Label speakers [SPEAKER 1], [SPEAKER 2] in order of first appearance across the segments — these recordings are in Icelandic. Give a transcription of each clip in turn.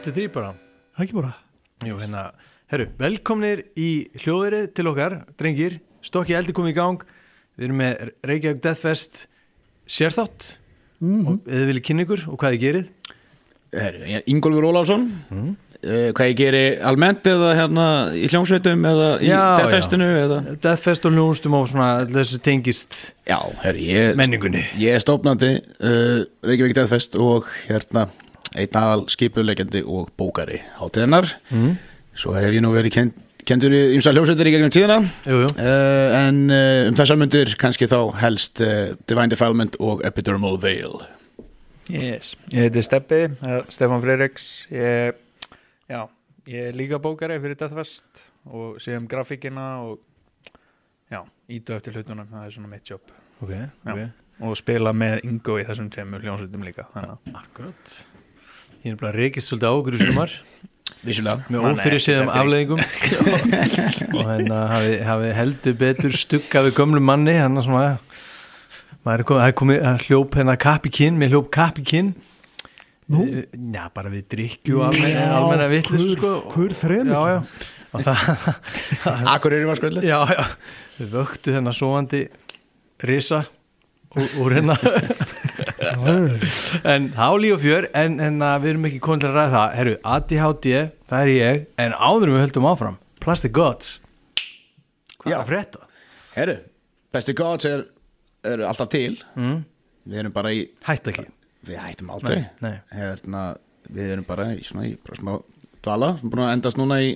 [SPEAKER 1] 1, 2, 3 bara.
[SPEAKER 2] Það ekki bara.
[SPEAKER 1] Jú, hérna, herru, velkomnir í hljóðverið til okkar, drengir. Stokki eldi komið í gang. Við erum með Reykjavík Deathfest sérþátt.
[SPEAKER 2] Mm
[SPEAKER 1] og eða viljið kynna ykkur og hvað þið gerið?
[SPEAKER 3] Herru, ég er Ingólfur Ólafsson. Mm. Hvað ég geri almennt eða hérna í hljómsveitum eða í
[SPEAKER 1] Já,
[SPEAKER 3] defestinu eða?
[SPEAKER 1] Deathfest og hljónstum og svona þessu tengist
[SPEAKER 3] Já, herru, ég,
[SPEAKER 1] menningunni.
[SPEAKER 3] ég er stofnandi uh, Reykjavík Deathfest og hérna einn aðal skipulegjandi og bókari hátíðarnar
[SPEAKER 1] mm.
[SPEAKER 3] Svo hef ég nú verið kend, kendur í ymsa hljómsveitir í gegnum tíðina.
[SPEAKER 1] Jú, jú,
[SPEAKER 3] uh, en uh, um þessar myndir kannski þá helst uh, Divine Defilement og Epidermal Veil.
[SPEAKER 4] Yes, ég heiti Steppi, Stefán Freiriks ég, já, ég er líka bókari fyrir Deathfest og sé um grafíkina og já, íta eftir hlutunum, það er svona mitt jobb.
[SPEAKER 1] Ok,
[SPEAKER 4] Já.
[SPEAKER 1] ok.
[SPEAKER 4] Og spila með Ingo í þessum tveimur hljónsveitum líka
[SPEAKER 1] Akkurat Ég er bara reykist svolítið á okkur í sumar.
[SPEAKER 3] Vissulega.
[SPEAKER 1] Með
[SPEAKER 4] Mann,
[SPEAKER 1] ófyrir séðum
[SPEAKER 4] eftir-
[SPEAKER 1] afleðingum og hérna hafi, hafi heldur betur stugga við gömlu manni hann er svona maður er komið, er komið að hljóp hérna kapp í kinn, mér hljóp kapp í kinn
[SPEAKER 2] Nú?
[SPEAKER 1] Eh, Já, bara við drikju og almenna, almenna vitlis sko.
[SPEAKER 2] Hver þremur?
[SPEAKER 1] Já, já. Og það,
[SPEAKER 3] Akkur eru var sköldlega
[SPEAKER 1] já, já. Við vöktu þennan sovandi risa úr, úr en þá líf og fjör en, en við erum ekki komin til að ræða það herru, ADHD, það er ég en áður en við höldum áfram, Plastic Gods hvað er
[SPEAKER 3] Já.
[SPEAKER 1] að frétta?
[SPEAKER 3] Herru, Besti Gods er, er alltaf til
[SPEAKER 1] Mm?
[SPEAKER 3] Við erum bara í
[SPEAKER 1] Hætt ekki
[SPEAKER 3] Við hættum aldrei
[SPEAKER 1] Nei, nei.
[SPEAKER 3] Hérna, Við erum bara í svona í bara smá dvala sem búin að endast núna í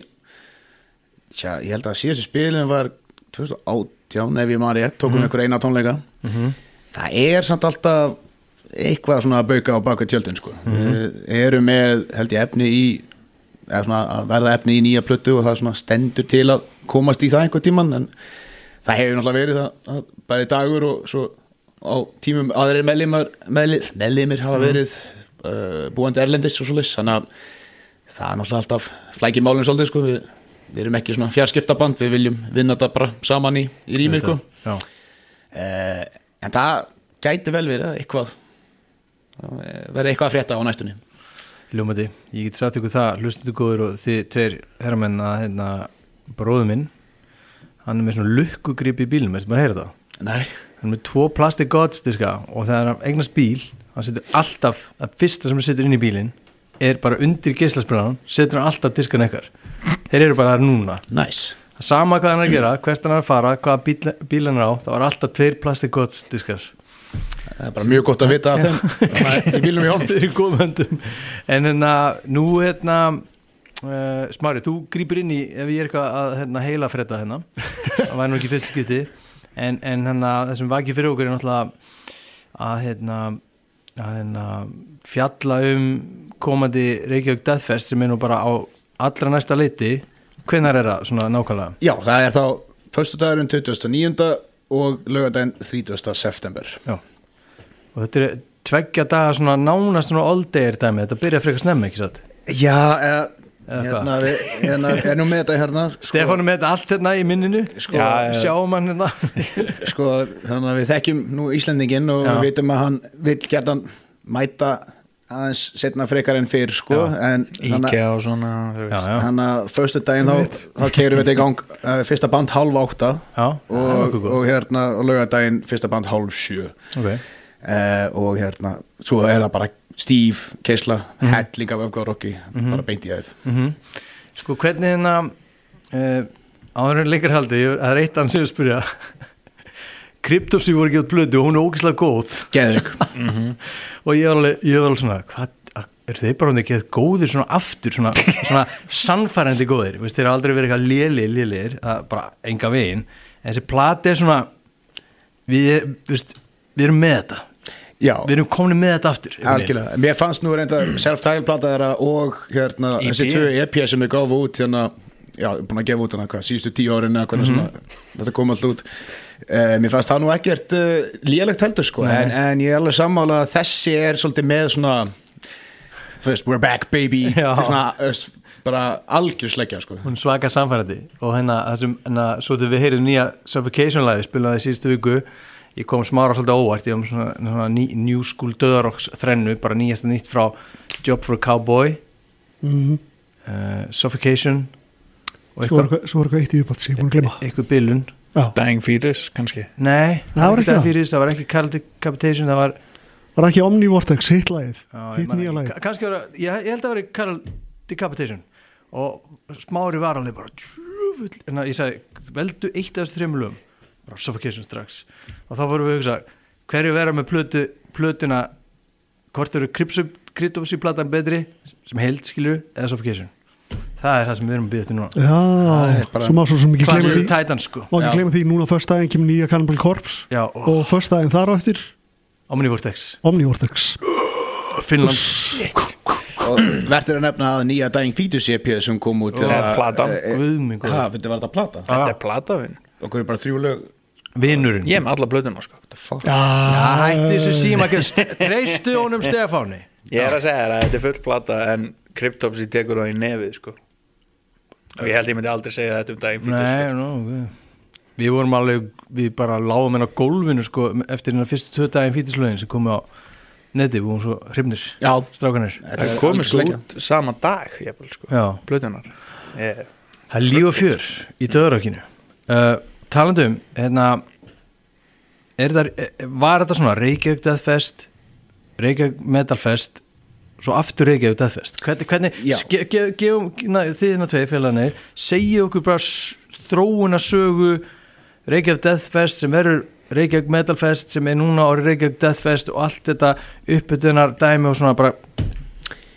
[SPEAKER 3] Tja, ég held að síðastu spilin var 2018 ef ég maður rétt tókum mm. ykkur eina tónleika Það er samt alltaf eitthvað svona að bauka á baka tjöldin sko. Við erum með held ég efni í að verða efni í nýja plötu og það svona stendur til að komast í það einhver tíman en það hefur náttúrulega verið það, að bæði dagur og svo á tímum aðrir meðlimar meðli- meðlimir hafa verið uh, búandi erlendis og svo leys þannig að það er náttúrulega alltaf flæki málinn svolítið sko. við, við erum ekki svona fjarskiptaband við viljum vinna þetta bara saman í, í rými sko. Uh, en það gæti vel verið að eitthvað verði eitthvað að frétta á næstunni.
[SPEAKER 1] Ljómandi, ég get sagt ykkur það hlustuðu góður og þið tveir herramenn að hérna, bróðu minn hann er með svona lukkugrip í bílnum, veistu maður að heyra það?
[SPEAKER 3] Nei,
[SPEAKER 1] hann er með tvo Plastic Gods diska og þegar hann eignast bíl hann setur alltaf, að fyrsta sem hann setur inn í bílinn er bara undir geislaspræðan setur hann alltaf diskan ekkar þeir eru bara þar núna.
[SPEAKER 3] Næs
[SPEAKER 1] sama hvað hann er að gera, hvert hann er að fara hvaða bíl, bíl hann er á, þá er alltaf tveir Plastic Gods diskar
[SPEAKER 3] Það er bara mjög gott að vita af þeim í bílum í honum
[SPEAKER 1] þeir eru í góðum höndum en hérna, nú hérna uh, Smári, þú grýpur inn í ef ég er eitthvað að hérna, heila fredda hérna það væri nú ekki fyrst skipti en, en hérna, það sem vakið fyrir okkur er náttúrulega að hérna, að hérna fjalla um komandi Reykjavík Deathfest sem er nú bara á allra næsta leiti hvenar er það svona nákvæmlega?
[SPEAKER 3] Já, það er þá Föstu dagurinn 29. og lögadaginn 30. september
[SPEAKER 1] Já. Og þetta er tveggja daga svona nánast svona all day dæmi, þetta byrja frekar snemma ekki satt?
[SPEAKER 3] Já, eða,
[SPEAKER 1] Eða
[SPEAKER 3] hérna, við, hérna er nú með þetta hérna sko,
[SPEAKER 1] Stefán er með þetta allt hérna í minninu.
[SPEAKER 3] Sko-
[SPEAKER 1] Já, sjáum hann hérna.
[SPEAKER 3] Sko, þannig að við þekkjum nú Íslendingin og
[SPEAKER 1] Já.
[SPEAKER 3] við vitum að hann vil gerðan mæta aðeins setna frekar en fyrr sko, en
[SPEAKER 4] Íkja og svona
[SPEAKER 3] Þannig að föstu daginn þá, þá keirum við þetta í gang uh, fyrsta band hálf átta.
[SPEAKER 1] Já.
[SPEAKER 3] Og, og hérna og lögadaginn fyrsta band hálf sjö.
[SPEAKER 1] Ok,
[SPEAKER 3] uh, og hérna svo er það bara stíf, keisla helling af öfgarokki, bara beint í aðeð
[SPEAKER 1] mhm. Sko hvernig hérna uh, áður en leikar haldi ég- það er eitt hann sem ég spyrja. Kryptopsy voru ekki átt blödu og hún er ógislega góð.
[SPEAKER 3] Geðvik
[SPEAKER 1] og ég var alveg, ég var alveg svona hvað, er þeir bara ekki að góðir svona aftur svona, svona sannfærandi góðir? Veist, þeir eru aldrei verið eitthvað léli, lélir bara enga veginn. En þessi plati er svona við, veist, við erum með þetta
[SPEAKER 3] Já,
[SPEAKER 1] við erum komin með þetta aftur
[SPEAKER 3] algjörlega. Mér fannst nú reynda self-title plata þeirra og hérna
[SPEAKER 1] EP.
[SPEAKER 3] þessi tvö EP sem við gáfum út hérna, já, búin að gefa út hérna hvað, síðustu tíu árin eða hvernig sem þetta kom alltaf út. Uh, Mér fannst það nú ekkert uh, lélegt heldur sko, en, en ég er alveg sammála að þessi er svolítið með svona First, we're back baby. Svona, bara algjörsleggja sko.
[SPEAKER 1] Hún svaka samfærandi. Og hérna, þessum, hérna svo þegar við heyrum nýja Suffocation lagi spilaði síðustu viku ég kom smára svolítið óvart ég kom svona, svona ný, new school döðarokks þrennu bara nýjasta nýtt frá Job for a Cowboy
[SPEAKER 2] mm
[SPEAKER 1] uh, Suffocation
[SPEAKER 2] Svo var
[SPEAKER 1] eitthvað,
[SPEAKER 2] var eitt í sem ég er búin að glema
[SPEAKER 1] eitthvað bilun
[SPEAKER 4] Dying Fetus kannski?
[SPEAKER 1] Nei,
[SPEAKER 2] Það var ekki það.
[SPEAKER 1] fyrir, það var ekki Carl Decapitation það var
[SPEAKER 2] var ekki Omnivortex hitt lagið? Hitt nýja lagið.
[SPEAKER 1] Ka- kannski var það, ég, ég held að það var Carl Decapitation og smári var alveg bara djöfull, en að ég sagði, veldu eitt af þessu þreymur lögum bara Suffocation strax. Og þá vorum við að hugsa, hverju vera með plötu, plötuna hvort eru Kryptopsy platan betri sem held skilur, eða Suffocation? Það er það sem við erum að byggja til núna.
[SPEAKER 3] Það er
[SPEAKER 2] Já,
[SPEAKER 3] bara-
[SPEAKER 2] svo má svo sem ekki
[SPEAKER 1] Classic
[SPEAKER 2] því
[SPEAKER 1] Titan sko?
[SPEAKER 2] Má ekki gleyma því, núna först daginn kemur nýja Cannibal Corpse
[SPEAKER 1] Já, og
[SPEAKER 2] og först daginn þar á eftir
[SPEAKER 1] Omnivortex.
[SPEAKER 2] Omnivortex.
[SPEAKER 1] Finnland.
[SPEAKER 3] Og verður að nefna að nýja Dying Fetus EP sem kom út
[SPEAKER 4] platan.
[SPEAKER 3] eh, eh,
[SPEAKER 1] Guðminn
[SPEAKER 3] Ha, þetta var þetta plata?
[SPEAKER 4] Þetta er platafinn
[SPEAKER 3] Okkur er bara þrjú lög.
[SPEAKER 1] Vinnurinn
[SPEAKER 4] Ég er með alla blöðuna sko.
[SPEAKER 3] What the fuck?
[SPEAKER 1] Já, hætti þessu síma Treystu honum Stefáni.
[SPEAKER 4] Ég er að segja þér að þetta er full plata en Cryptopsy tekur það í nefið sko. Og ég held ég myndi aldrei segja þetta um Dying Fetus
[SPEAKER 1] Nei,
[SPEAKER 4] sko.
[SPEAKER 1] no, við, við vorum alveg Við bara lágum henn á gólfinu sko, Eftir hennar fyrstu tvö daginn fítislögin sem komu á neti, við vorum svo hrifnir
[SPEAKER 3] Já,
[SPEAKER 1] Strákanir
[SPEAKER 4] Það
[SPEAKER 3] er
[SPEAKER 4] komið svo
[SPEAKER 3] algjör
[SPEAKER 4] út sama dag jafnvel, sko, blöðunar
[SPEAKER 1] það er líf og fjör í döðrakkinu uh, Talandum, hérna er það, Var þetta svona Reykjavík Deathfest Reykjavík Metalfest Svo aftur Reykjavík Deathfest Hvernig, hvernig gefum þið hérna tvei félagarnir Segja okkur bara þróuna sögu Reykjavík Deathfest sem verður Reykjavík Metalfest sem er núna orðið Reykjavík Deathfest og allt þetta uppbytunar dæmi og svona bara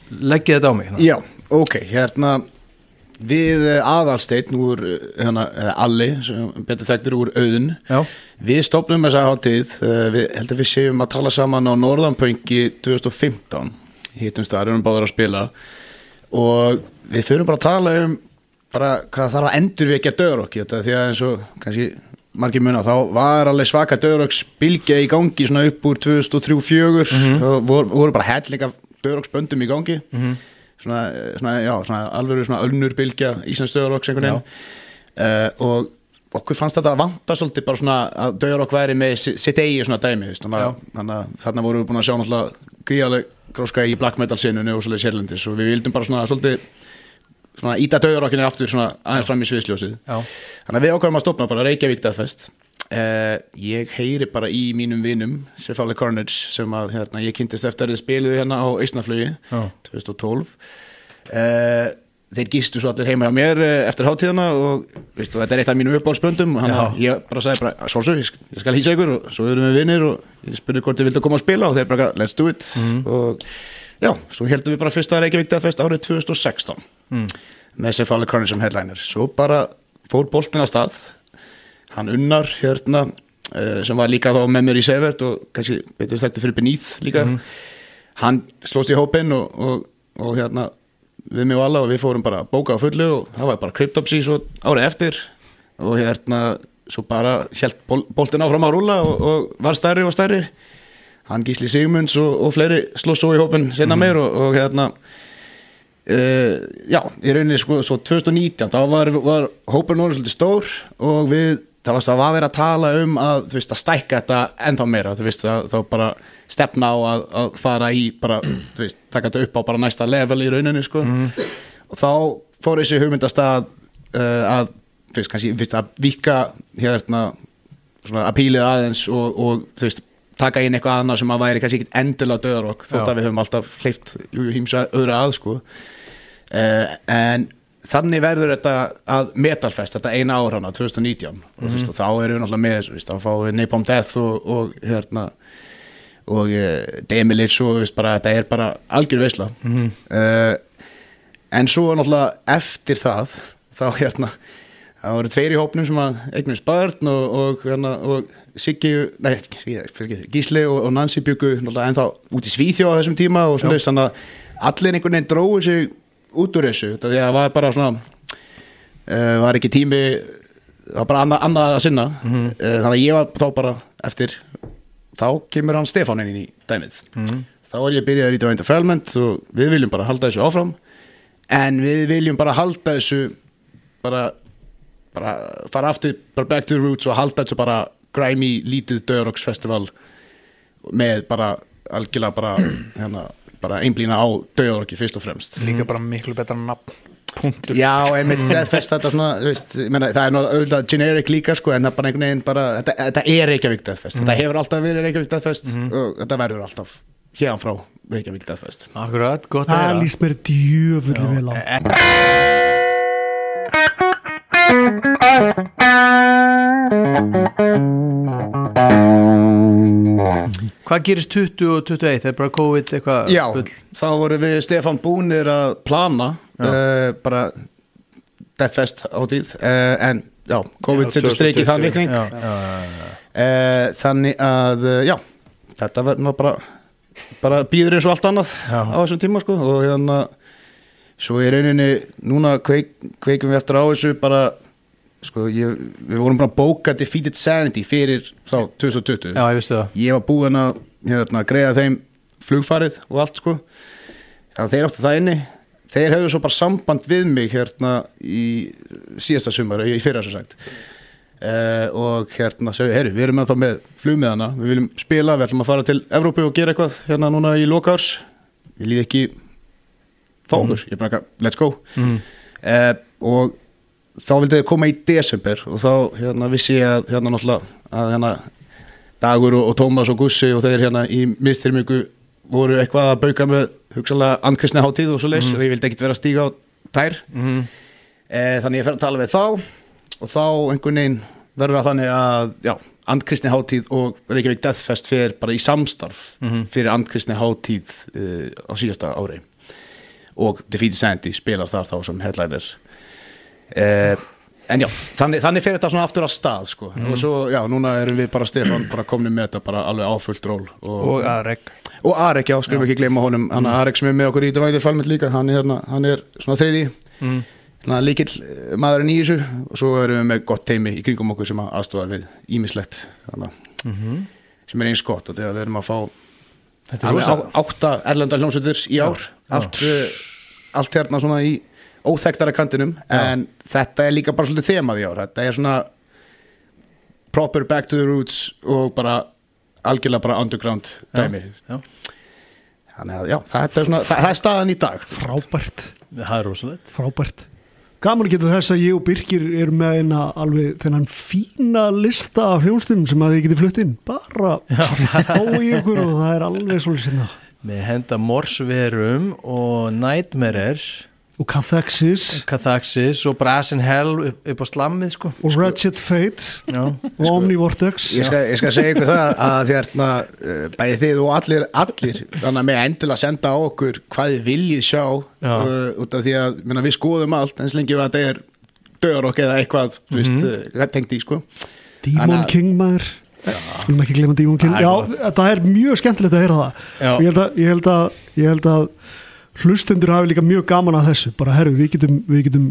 [SPEAKER 1] leggja þetta á mig hérna.
[SPEAKER 3] Já, ok, hérna við aðalsteinn úr hérna, eða Alli, sem betur þekktur úr auðun,
[SPEAKER 1] Já,
[SPEAKER 3] við stopnum þessa hátíð, uh, við held að við séum að tala saman á Norðanpöngi 2015, hittumst það, erum báður að spila. Og við fyrir bara að tala um bara hvað þarf að endurvekja döðrokki þetta því að eins og kannski margir muna þá var alveg svaka döðrokks bylgja í gangi svona upp úr 2003-2004 mm -hmm. voru, voru bara hellinga döðrokksböndum í gangi svona, svona, já, svona alveg svona önnur bylgja Íslands döðrokks einhvern veginn. Uh, og okkur fannst þetta að vanta svolítið bara svona að döðrokk væri með si- sitt eigi svona dæmi þannig að þarna vorum við búin að sjá náttúrulega gríðaleg gróska í black metal sinunu og svolítið sérlendis og við vildum bara svona svolítið svona íta döðarokkinu aftur svona aðeins fram í sviðsljósið. Þannig að við ákvæmum að stopna bara Reykjavík Deathfest uh, ég heyri bara í mínum vinum Sefali Carnage sem að hérna, ég kynntist eftir að spiluðu hérna á Eistnaflugi
[SPEAKER 1] já.
[SPEAKER 3] 2012 uh, þeir gistu svo allir heima á mér uh, eftir hátíðana og veistu, þetta er eitt af mínum uppáhaldsböndum þannig að ég bara sagði bara, svonsög, ég, sk- ég skal hýsa ykkur og svo erum við vinnir og ég spurði hvort þið vildu koma að spila og þeir bara, let's do it. Og já, svo heldum við bara fyrsta Reykjavík Deathfest árið 2016
[SPEAKER 1] Mm.
[SPEAKER 3] með Sefali Carnage sem headliner. Svo bara fór boltin á stað hann unnar hérna uh, sem var líka þá með mér í Severt og kannski betur þekkti fyrir Beneath líka. Hann slóst í hópin og, og, og hérna við mig og alla og við fórum bara að bóka á fullu og það var bara Cryptopsy svo árið eftir og hérna svo bara held bol, boltin áfram að rúla og, og var stærri og stærri. Hann Gísli Sigmunds og, og fleiri slóst svo í hópin senna meir og, og hérna Uh, já, í rauninni sko svo 2019 þá var, var hópur núna svolítið stór og við, það var, var verið að tala um að, veist, að stækka þetta ennþá meira, veist, að, þá bara stefna á að, að fara í bara, veist, taka þetta upp á bara næsta level í rauninni, sko. Og þá fór þessi hugmyndastað uh, að, að vika hérna, svona að pílið aðeins og, og þú veist, taka inn eitthvað annað sem að væri kannski ekkit endilega döðarokk þótt að við höfum alltaf hleypt hýmsa öðru að sko. Uh, en þannig verður þetta að Metalfest, þetta eina ár hana 2019 og, þú veist, og þá erum við náttúrulega með veist, þá fáum við Napalm Death og, og hérna og uh, Demilits og veist, bara, þetta er bara algjör veisla.
[SPEAKER 1] Mhm.
[SPEAKER 3] uh, en svo náttúrulega eftir það þá hérna það voru tveir í hópnum sem að eignast börn og, og, hérna, og Siggi, nei, Gísli og, og Nancy byggu náttúrulega ennþá út í Svíþjó á þessum tíma og svona þannig að allir einhvern veginn dróðu sig út úr þessu því að það var bara svona uh, var ekki tími það var bara annað, annað að sinna
[SPEAKER 1] Mhm.
[SPEAKER 3] uh, þannig að ég var þá bara eftir þá kemur hann Stefán inn í dæmið
[SPEAKER 1] Mhm.
[SPEAKER 3] þá var ég byrjað að rýta á Interfellment og við viljum bara halda þessu áfram en við viljum bara halda þessu bara, bara fara aftur bara back to the roots og halda þessu bara grimy lítið Dörox festival með bara algjörlega bara hérna, bara einblýna á döðorki fyrst og fremst.
[SPEAKER 4] Líka bara miklu betra nafn punktur.
[SPEAKER 3] Já, einmitt Deathfest þetta svona, þú veist, ég meina, það er nú auðvitað generic líka sko, en það er bara einhvern veginn bara, þetta, þetta er Reykjavík Deathfest, þetta hefur alltaf verið Reykjavík Deathfest og þetta verður alltaf hérna frá Reykjavík Deathfest.
[SPEAKER 1] Akkurat, gott að
[SPEAKER 2] Það
[SPEAKER 1] vera
[SPEAKER 2] líst mér djöfulli vel á
[SPEAKER 1] Hvað gerist 20 og 21? Það er bara COVID eitthvað
[SPEAKER 3] Já,
[SPEAKER 1] bull?
[SPEAKER 3] þá voru við Stefán búnir að plana uh, bara Deathfest átíð uh, en já, COVID setur streik í
[SPEAKER 4] 2020,
[SPEAKER 3] þann vikning
[SPEAKER 1] Já, já,
[SPEAKER 3] uh, þannig að já, þetta verður bara bara býður eins og allt annað
[SPEAKER 1] Já.
[SPEAKER 3] á þessum tíma sko og hérna svo í rauninni núna kveik, kveikum við eftir á þessu bara sko ég, við vorum bara að bóka Defeated Sanity fyrir þá 2020
[SPEAKER 1] já, ég vistu það.
[SPEAKER 3] Ég var búinn að hérna, greiða þeim flugfarið og allt sko. Þannig að þeir áttu það inni. Þeir hefðu svo bara samband við mig hérna í síðasta sumar í fyrra sem sagt. Uh, og hérna segju, herru, við erum með þá með flugmiðana, við viljum spila við ætlum að fara til Evrópu og gera eitthvað hérna núna í lokárs, við líði ekki fá okkur, ég er bara eitthvað, let's go.
[SPEAKER 1] Mm.
[SPEAKER 3] uh, og þá vildi þið koma í desember og þá hérna vissi ég að hérna náttúrulega að hérna Dagur og, og Tómas og Gussi og þeir hérna í mistyrmingu voru eitthvað að bauka með hugsalega andkristni hátíð og svo leys og ég vildi ekkit vera að stíga á tær
[SPEAKER 1] Mm.
[SPEAKER 3] e, þannig ég fer að tala við þá og þá einhvern veginn verður það þannig að já, andkristni hátíð og Reykjavík Deathfest fer bara í samstarf
[SPEAKER 1] Mhm.
[SPEAKER 3] fyrir andkristni hátíð uh, á síðasta ári og Defeated Sandy spilar þar þá sem headliner uh, en já, þannig, þannig fer þetta svona aftur að stað sko. og svo, já, núna erum við bara Stefán bara komin með þetta bara alveg áfullt ról og,
[SPEAKER 4] og Arek.
[SPEAKER 3] Og Arek, já, skulum ekki gleyma honum. Hann Arek sem er með okkur í Divided Falmouth líka hann er, hérna, hann er svona þriði
[SPEAKER 1] Mm.
[SPEAKER 3] líkill eh, maðurinn í þessu. Og svo erum við með gott teimi í kringum okkur sem aðstofar við ímislegt
[SPEAKER 1] Mhm.
[SPEAKER 3] sem er eins gott og þegar við erum að fá átta erlendar hljómsveitir í ár. Allt, uh, allt hérna svona í óþekktara kantinum en þetta er líka bara svolítið þemað í ár. Þetta er svona proper back to the roots og bara algjörlega bara underground dæmi.
[SPEAKER 1] Já.
[SPEAKER 3] þannig að já, þetta er svona það, það er staðan í dag.
[SPEAKER 2] Frábært,
[SPEAKER 1] Það er rosalegt.
[SPEAKER 2] Frábært. Gaman að geta þess að ég og Birgir erum með eina alveg þennan fína lista af hljónstum sem að þið getið flutt inn. Bara á í ykkur og það er alveg svolítið sinna
[SPEAKER 1] Með henda morsverum og nightmarer
[SPEAKER 2] og Cathexis
[SPEAKER 1] Cathaxis og Brass in Hell upp, upp á slammið sko.
[SPEAKER 2] Og Ratchet Fate.
[SPEAKER 1] Já,
[SPEAKER 2] og Omnivortex.
[SPEAKER 3] ég skal, ég skal segja ykkur það að þérna bæði þið og allir, allir þannig að með endilega senda á okkur hvað þið viljið sjá
[SPEAKER 1] Já.
[SPEAKER 3] uh, út af því að menna, við skoðum allt eins lengi að þetta er döðarokk eða eitthvað mm. -hmm. veist, tengt í sko.
[SPEAKER 2] Demon King maður. Skulum ekki glemma Demon King.
[SPEAKER 1] Það er
[SPEAKER 2] Já, það er mjög skemmtilegt að heyra það. Ég held að, ég held að, ég held að hlustendur hafi líka mjög gaman að þessu. Bara herru, við getum, við getum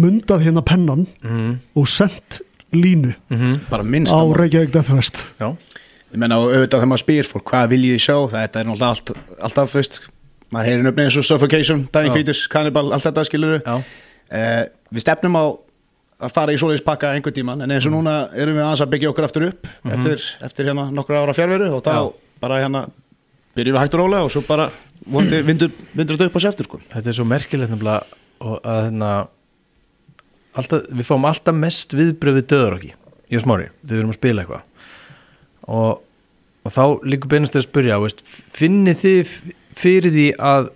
[SPEAKER 2] mundað hérna pennan
[SPEAKER 1] Mhm,
[SPEAKER 2] og sendt línu
[SPEAKER 1] mhm,
[SPEAKER 3] bara minnst
[SPEAKER 2] á Reykjavík Deathfest
[SPEAKER 1] Já,
[SPEAKER 3] ég menna og auðvitað þegar maður spyr fólk hvað viljið sjá? Þetta er náttúrulega allt, alltaf þú veist maður heyrir nöfni eins og Suffocation, Dying. Fetus, Cannibal allt þetta skilur
[SPEAKER 1] já,
[SPEAKER 3] Eh, við stefnum á að fara í svoleiðis pakka einhvern tíman en eins og núna erum við aðeins að byggja okkur aftur upp eftir, eftir hérna nokkra ára fjárveru og þá
[SPEAKER 1] Já.
[SPEAKER 3] bara hérna byrjum við hægt og rólega og svo bara vindur, þetta upp á sér eftir sko.
[SPEAKER 1] þetta er svo merkilegt nefnilega að hérna við fáum alltaf mest viðbröð við döðarokki ég og smári, þegar við erum að spila eitthvað. Og, og þá líka beinast að spyrja, veist, finnið þið fyrir því að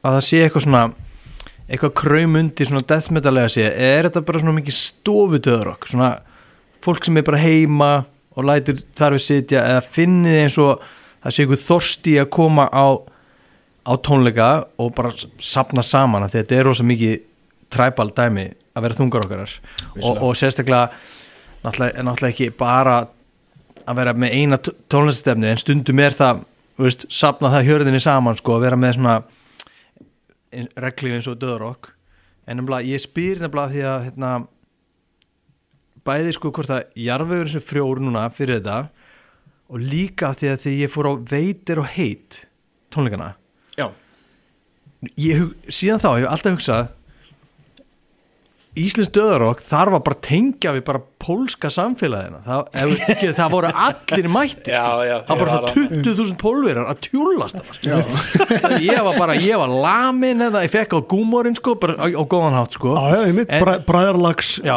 [SPEAKER 1] að það sé eitthvað svona eitthvað kraumundi svona death metalega sé? Eða er þetta bara svona mikið stofu döðarokk svona fólk sem er bara heima og lætur þar við sitja eða finnið þið eins og það sé eitthvað þorsti að koma á á tónleika og bara sapna saman af því að þetta er rosa mikið træbal dæmi að vera þungar okkarar og, og sérstaklega náttúrulega, náttúrulega ekki bara að vera með eina t- tónlistefni en stundum er það veist, sapna það hjörðinni saman sko, að vera með svona reglíf eins og döðrokk en nefnilega, ég spyr nefnilega því að hérna, bæði sko hvort að jarðvegur sem frjór núna fyrir þetta og líka því að því ég fór á veitir og heit tónleikana ég, síðan þá hef ég alltaf hugsað Íslensk döðarokk þarf að bara tengja við bara pólska samfélagina. Það, ef, tekið, það voru allir mætti
[SPEAKER 4] Já,
[SPEAKER 1] sko. það var
[SPEAKER 4] var
[SPEAKER 1] svona 20.000 pólverar að tjúlast það ég var bara, ég var lamin eða ég fekk á gúmórin sko, bara á, á góðan hátt sko.
[SPEAKER 2] Já, já, ég mitt,
[SPEAKER 1] En-
[SPEAKER 2] bræðarlags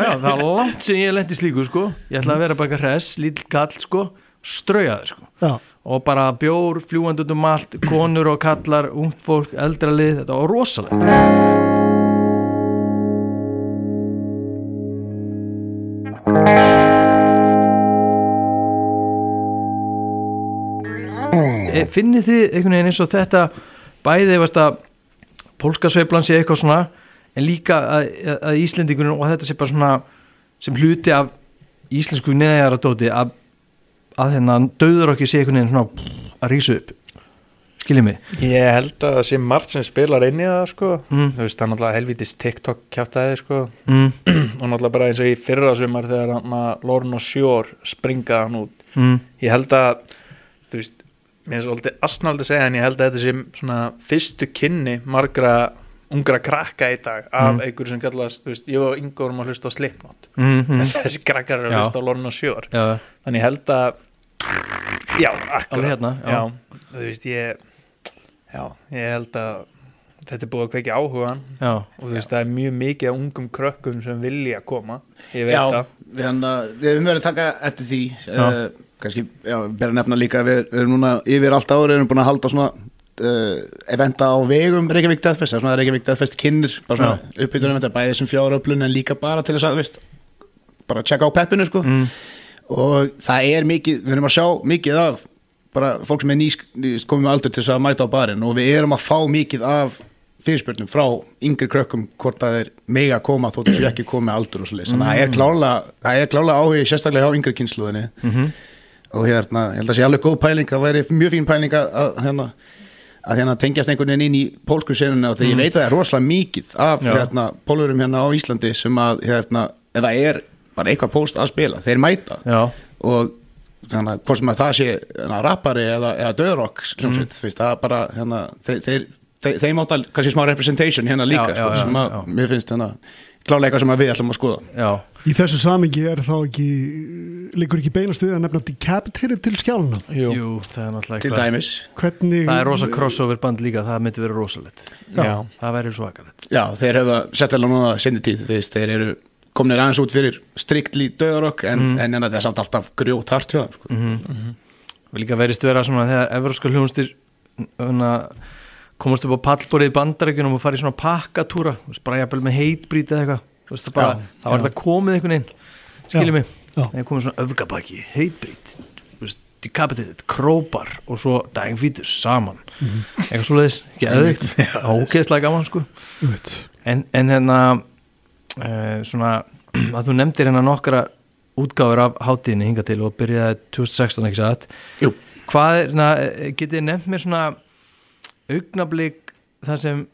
[SPEAKER 1] já, það var langt sem ég lendi slíku sko. Ég ætla að vera bara eitthvað hress, lítill kall sko. Straujaði sko.
[SPEAKER 2] Já,
[SPEAKER 1] og bara bjór, fljúandi út um allt konur og kallar, ungt fólk, eldra lið þetta var rosalegt. E, finnið þið einhvern veginn eins og þetta bæði veist að pólska sveiflan sé eitthvað svona en líka að, að Íslendingunum og þetta sé bara svona sem hluti af íslensku neðjaradóti að, að þennan döður okkur sé einhvern veginn svona að rísa upp. Skiljið mig?
[SPEAKER 4] Ég held að það sé margt sem spilar inn í það sko.
[SPEAKER 1] Mm.
[SPEAKER 4] þú veist, það er náttúrulega helvitis TikTok kjátaði sko.
[SPEAKER 1] mm,
[SPEAKER 4] og náttúrulega bara eins og í fyrra sumar þegar Lorne og Shore springa hann út.
[SPEAKER 1] Mm,
[SPEAKER 4] ég held að þú veist, mér er svolítið asnaldi að segja en ég held að þetta sé svona fyrstu kynni margra ungra krakka í dag af
[SPEAKER 1] Mm.
[SPEAKER 4] einhverju sem kallast, þú veist, ég og Ingo vorum að hlusta á Slipknot.
[SPEAKER 1] Mm,
[SPEAKER 4] en
[SPEAKER 1] mm,
[SPEAKER 4] þessi krakkar eru að hlusta á Lorne og
[SPEAKER 1] já,
[SPEAKER 4] þannig ég held að já, akkurat.
[SPEAKER 1] hérna, já.
[SPEAKER 4] já, þú veist, ég já, ég held að þetta er búið að kveikja áhugan
[SPEAKER 1] já,
[SPEAKER 4] og þú veist, það er mjög mikið af ungum krökkum sem vilja koma, ég veit
[SPEAKER 3] Já,
[SPEAKER 4] það.
[SPEAKER 3] við, við höfum verið að taka eftir því
[SPEAKER 1] Já.
[SPEAKER 3] uh, kannski, já, að nefna líka við, við erum núna yfir allt árið erum búin að halda svona uh, eventa á vegum Reykjavík Deathfest, það er svona Reykjavík Deathfest kynir, bara svona uppbytun eventa bæðið sem fjáröflun en líka bara til þess að veist, bara tjekka á peppinu sko.
[SPEAKER 1] Mm,
[SPEAKER 3] og það er mikið, við erum að sjá mikið af bara fólk sem er nýsk komið með aldur til þess að mæta á barinn. Og við erum að fá mikið af fyrirspurnum frá yngri krökkum hvort það er mega að koma þótt þessu ekki komið aldur og svo leys þannig að það er það er klálega áhugi sérstaklega á yngri kynsluðinni
[SPEAKER 1] mhm,
[SPEAKER 3] og hérna, ég held að sé alveg góð pæling það væri mjög fín pæling að, að hérna að hérna tengjast einhvern veginn inn í pólsku senuna og þegar ég veit að það er rosalega mikið af hérna, pólurum hérna á Íslandi sem að hérna, það er bara eitthvað póst að spila, þeir mæta.
[SPEAKER 1] Já,
[SPEAKER 3] og þannig að hvort sem að það sé hérna, rappari eða, eða döðrokk mm. það er bara hérna, þeir, þeir, þeir, þeim átt að kannski smá representation hérna líka
[SPEAKER 1] Já,
[SPEAKER 3] sko,
[SPEAKER 1] já,
[SPEAKER 3] sem að
[SPEAKER 1] já.
[SPEAKER 3] mér finnst hérna, klálega eitthvað sem að við ætlum að skoða.
[SPEAKER 1] Já.
[SPEAKER 2] Í þessu samingi er þá ekki liggur ekki beinast við að nefna decapitated til skjáluna
[SPEAKER 4] Jú,
[SPEAKER 1] Jú, það er náttúrulega
[SPEAKER 3] til dæmis.
[SPEAKER 2] Hvernig
[SPEAKER 1] Það er rosa crossover band líka, það myndi vera rosalegt.
[SPEAKER 4] Já,
[SPEAKER 1] Það væri svakalegt.
[SPEAKER 3] Já, þeir hefa sérstaklega núna sinni tíð þeir, þeir eru komnir aðeins út fyrir striktli döðrokk en,
[SPEAKER 1] Mm.
[SPEAKER 3] en, en það er samt alltaf grjót hart hjá þeim, sko.
[SPEAKER 1] mm Við líka verist vera svona þegar evróska hljónstir komast upp á pallborið í bandarækjunum og farið svona pakkatúra bara jafnvel með heitbrít eða eitthvað Þú veist, það, það var
[SPEAKER 2] já.
[SPEAKER 1] þetta komið einhvern veginn skiljið mig,
[SPEAKER 2] Já.
[SPEAKER 1] þegar komið svona öfgabaki heitbrít, þú veist, decapitated krópar og svo dying fetus saman, eitthvað svo leiðis ekki eðvikt, ógeðslega gaman sko. En, en hérna uh, svona að þú nefndir hérna nokkra útgáfur af hátíðinni hinga til og byrjaði 2016 ekki satt? Hvað er, getið þið nefnt mér svona augnablík það sem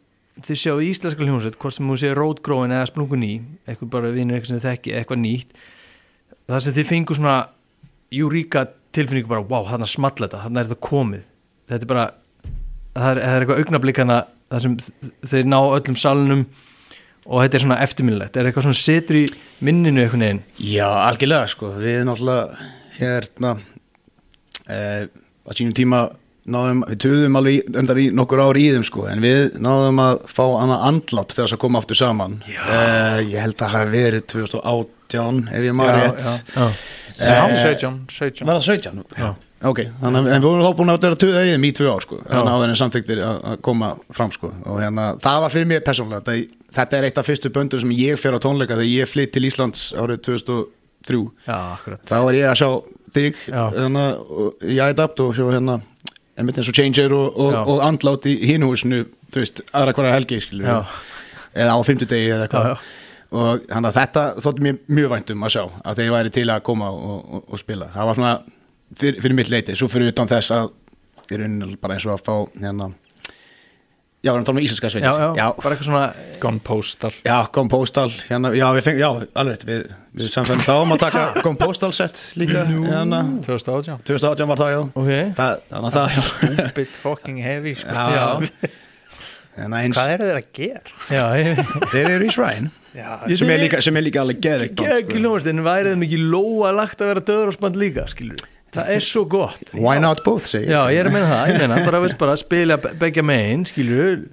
[SPEAKER 1] þið sjáu í íslenska hljómsveit hvort sem þú séu rótgróin eða splungun í eitthvað bara vinur eitthvað sem þið þekki eitthvað nýtt það sem þið fengu svona júríka tilfinningu bara wow, hann er small þetta, hann er þetta komið. Þetta er bara það er, það er eitthvað augnablík hana það sem þeir ná öllum salnum og þetta er svona eftirminnilegt. Er eitthvað svona setur í minninu eitthvað neginn
[SPEAKER 3] Já, algjörlega sko, við náttúrulega hérna eh, á sínum tíma náðum, við töðum alveg undar í nokkur ár í þeim sko, en við náðum að fá hana andlátt til þess að koma aftur saman. Eh, ég held að það hafi verið 2018 ef ég maður rétt.
[SPEAKER 1] já,
[SPEAKER 4] já,
[SPEAKER 3] Eh,
[SPEAKER 4] 17, 17
[SPEAKER 3] Var það 17?
[SPEAKER 1] Já.
[SPEAKER 3] Ok, þannig að en við vorum þá búin að vera töða í þeim í tvö ár sko, þannig að það er samþyktir að að koma fram sko, og hérna, það var fyrir mér persónlega, þetta, þetta er eitt af fyrstu böndum sem ég fer á tónleika þegar ég flytt til Íslands árið 2003
[SPEAKER 1] já,
[SPEAKER 3] þá var ég að sjá þig hérna, og- í iAdapt og sjá hérna einmitt eins og Changer og, og, og andlát í hinuhúsinu, þú veist, aðra hverja helgi eða á fimmtudegi eða eitthvað. Og þannig að þetta þótti mér mjög væntum að sjá að þeir væri til að koma og, og, spila. Það var svona fyrir, fyrir mitt leiti svo fyrir utan þess að í rauninni bara eins og að fá hérna já, við erum að tala um íslenska sveitir.
[SPEAKER 1] Já, já,
[SPEAKER 3] já,
[SPEAKER 1] bara eitthvað svona
[SPEAKER 4] Gone Postal.
[SPEAKER 3] Já, kom postal. Hérna, já, við feng, já, alveg við, við samfæðum þá um að taka kom postal set líka hérna,
[SPEAKER 4] 2018
[SPEAKER 3] 2018 var það, já.
[SPEAKER 1] Ok,
[SPEAKER 3] það, þannig að það, já.
[SPEAKER 4] Bit fucking heavy sko.
[SPEAKER 3] Já. en eins,
[SPEAKER 4] Hvað eru þeir að gera?
[SPEAKER 1] Já, ég
[SPEAKER 3] þeir eru í Shrine
[SPEAKER 4] Já,
[SPEAKER 1] Ég
[SPEAKER 3] sem er líka, sem er líka alveg geðvikt band,
[SPEAKER 1] Ekki
[SPEAKER 3] sko.
[SPEAKER 1] en værið þeim ekki lóa lagt að vera döðurósband líka, skilur Það er svo gott.
[SPEAKER 3] Why not both, segir
[SPEAKER 1] Já, ég er að meina það, ég meina, bara veist bara spila be- begja megin, skilur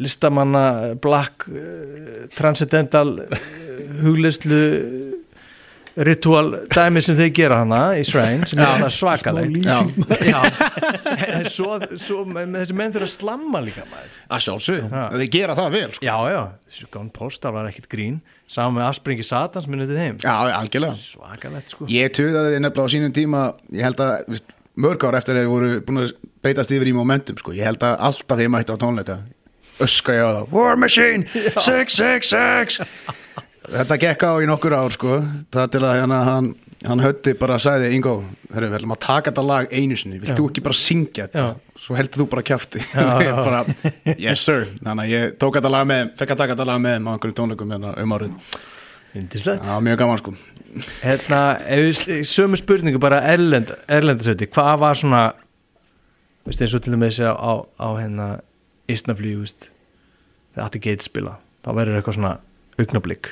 [SPEAKER 1] listamanna, black uh, transcendental uh, huglislu ritual dæmi sem þeir gera hana í Shrine sem er svakalegt. svo, svo með þessi menn þurfa að slamma líka maður.
[SPEAKER 3] Að sjálfsög,
[SPEAKER 1] Já.
[SPEAKER 3] þeir gera það vel sko.
[SPEAKER 1] Já, já, þessu gán postar var ekkit grín. Saman með afspringi Satans minnið til þeim
[SPEAKER 3] Já, algjörlega.
[SPEAKER 1] Svakalegt sko.
[SPEAKER 3] Ég tuðaði nefnilega á sínum tíma ég held að viðst, mörg ár eftir að þeir voru búin að breytast yfir í momentum sko. ég held að alltaf þeir mætti á tónleika öskra ég á það War Machine 666 Þetta gekk á í nokkur ár sko. það til að hérna, hann, hann hötti bara að sagði Ingo, þeir við ætlum að taka þetta lag einu sinni, vilt þú ekki bara syngja þetta? Svo heldur þú bara kjafti. Ég bara, yes sir. Þannig að ég tók þetta lag með, fekk að taka þetta lag með á einhverjum tónleikum hérna, um árið.
[SPEAKER 1] Yndislegt.
[SPEAKER 3] Það var mjög gaman sko.
[SPEAKER 1] Hérna, sömu spurningu bara erlend, erlendasöti, hvað var svona veist eins og til dæmis á, á, á hérna Ísnaflý, veist þegar Atti Gates spila, þá verður eitthvað svona augnablík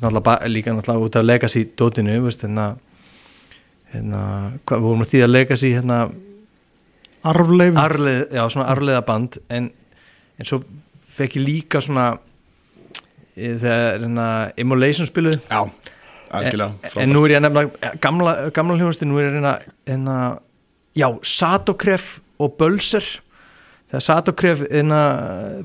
[SPEAKER 1] náttúrulega líka náttúrulega út af Legacy dótinu, hérna hérna, hvað, við vorum að þýða Legacy hérna
[SPEAKER 2] Arfleif
[SPEAKER 1] arleið, já, svona arleiða band en, en svo fekk ég líka svona e, þegar hérna, Immolation spiluð
[SPEAKER 3] Já, algjörlega
[SPEAKER 1] en, en nú er ég að nefna gamla, gamla hljóðusti, nú er ég að reyna hérna, já, Satokref og Bölser þegar Satokref hérna,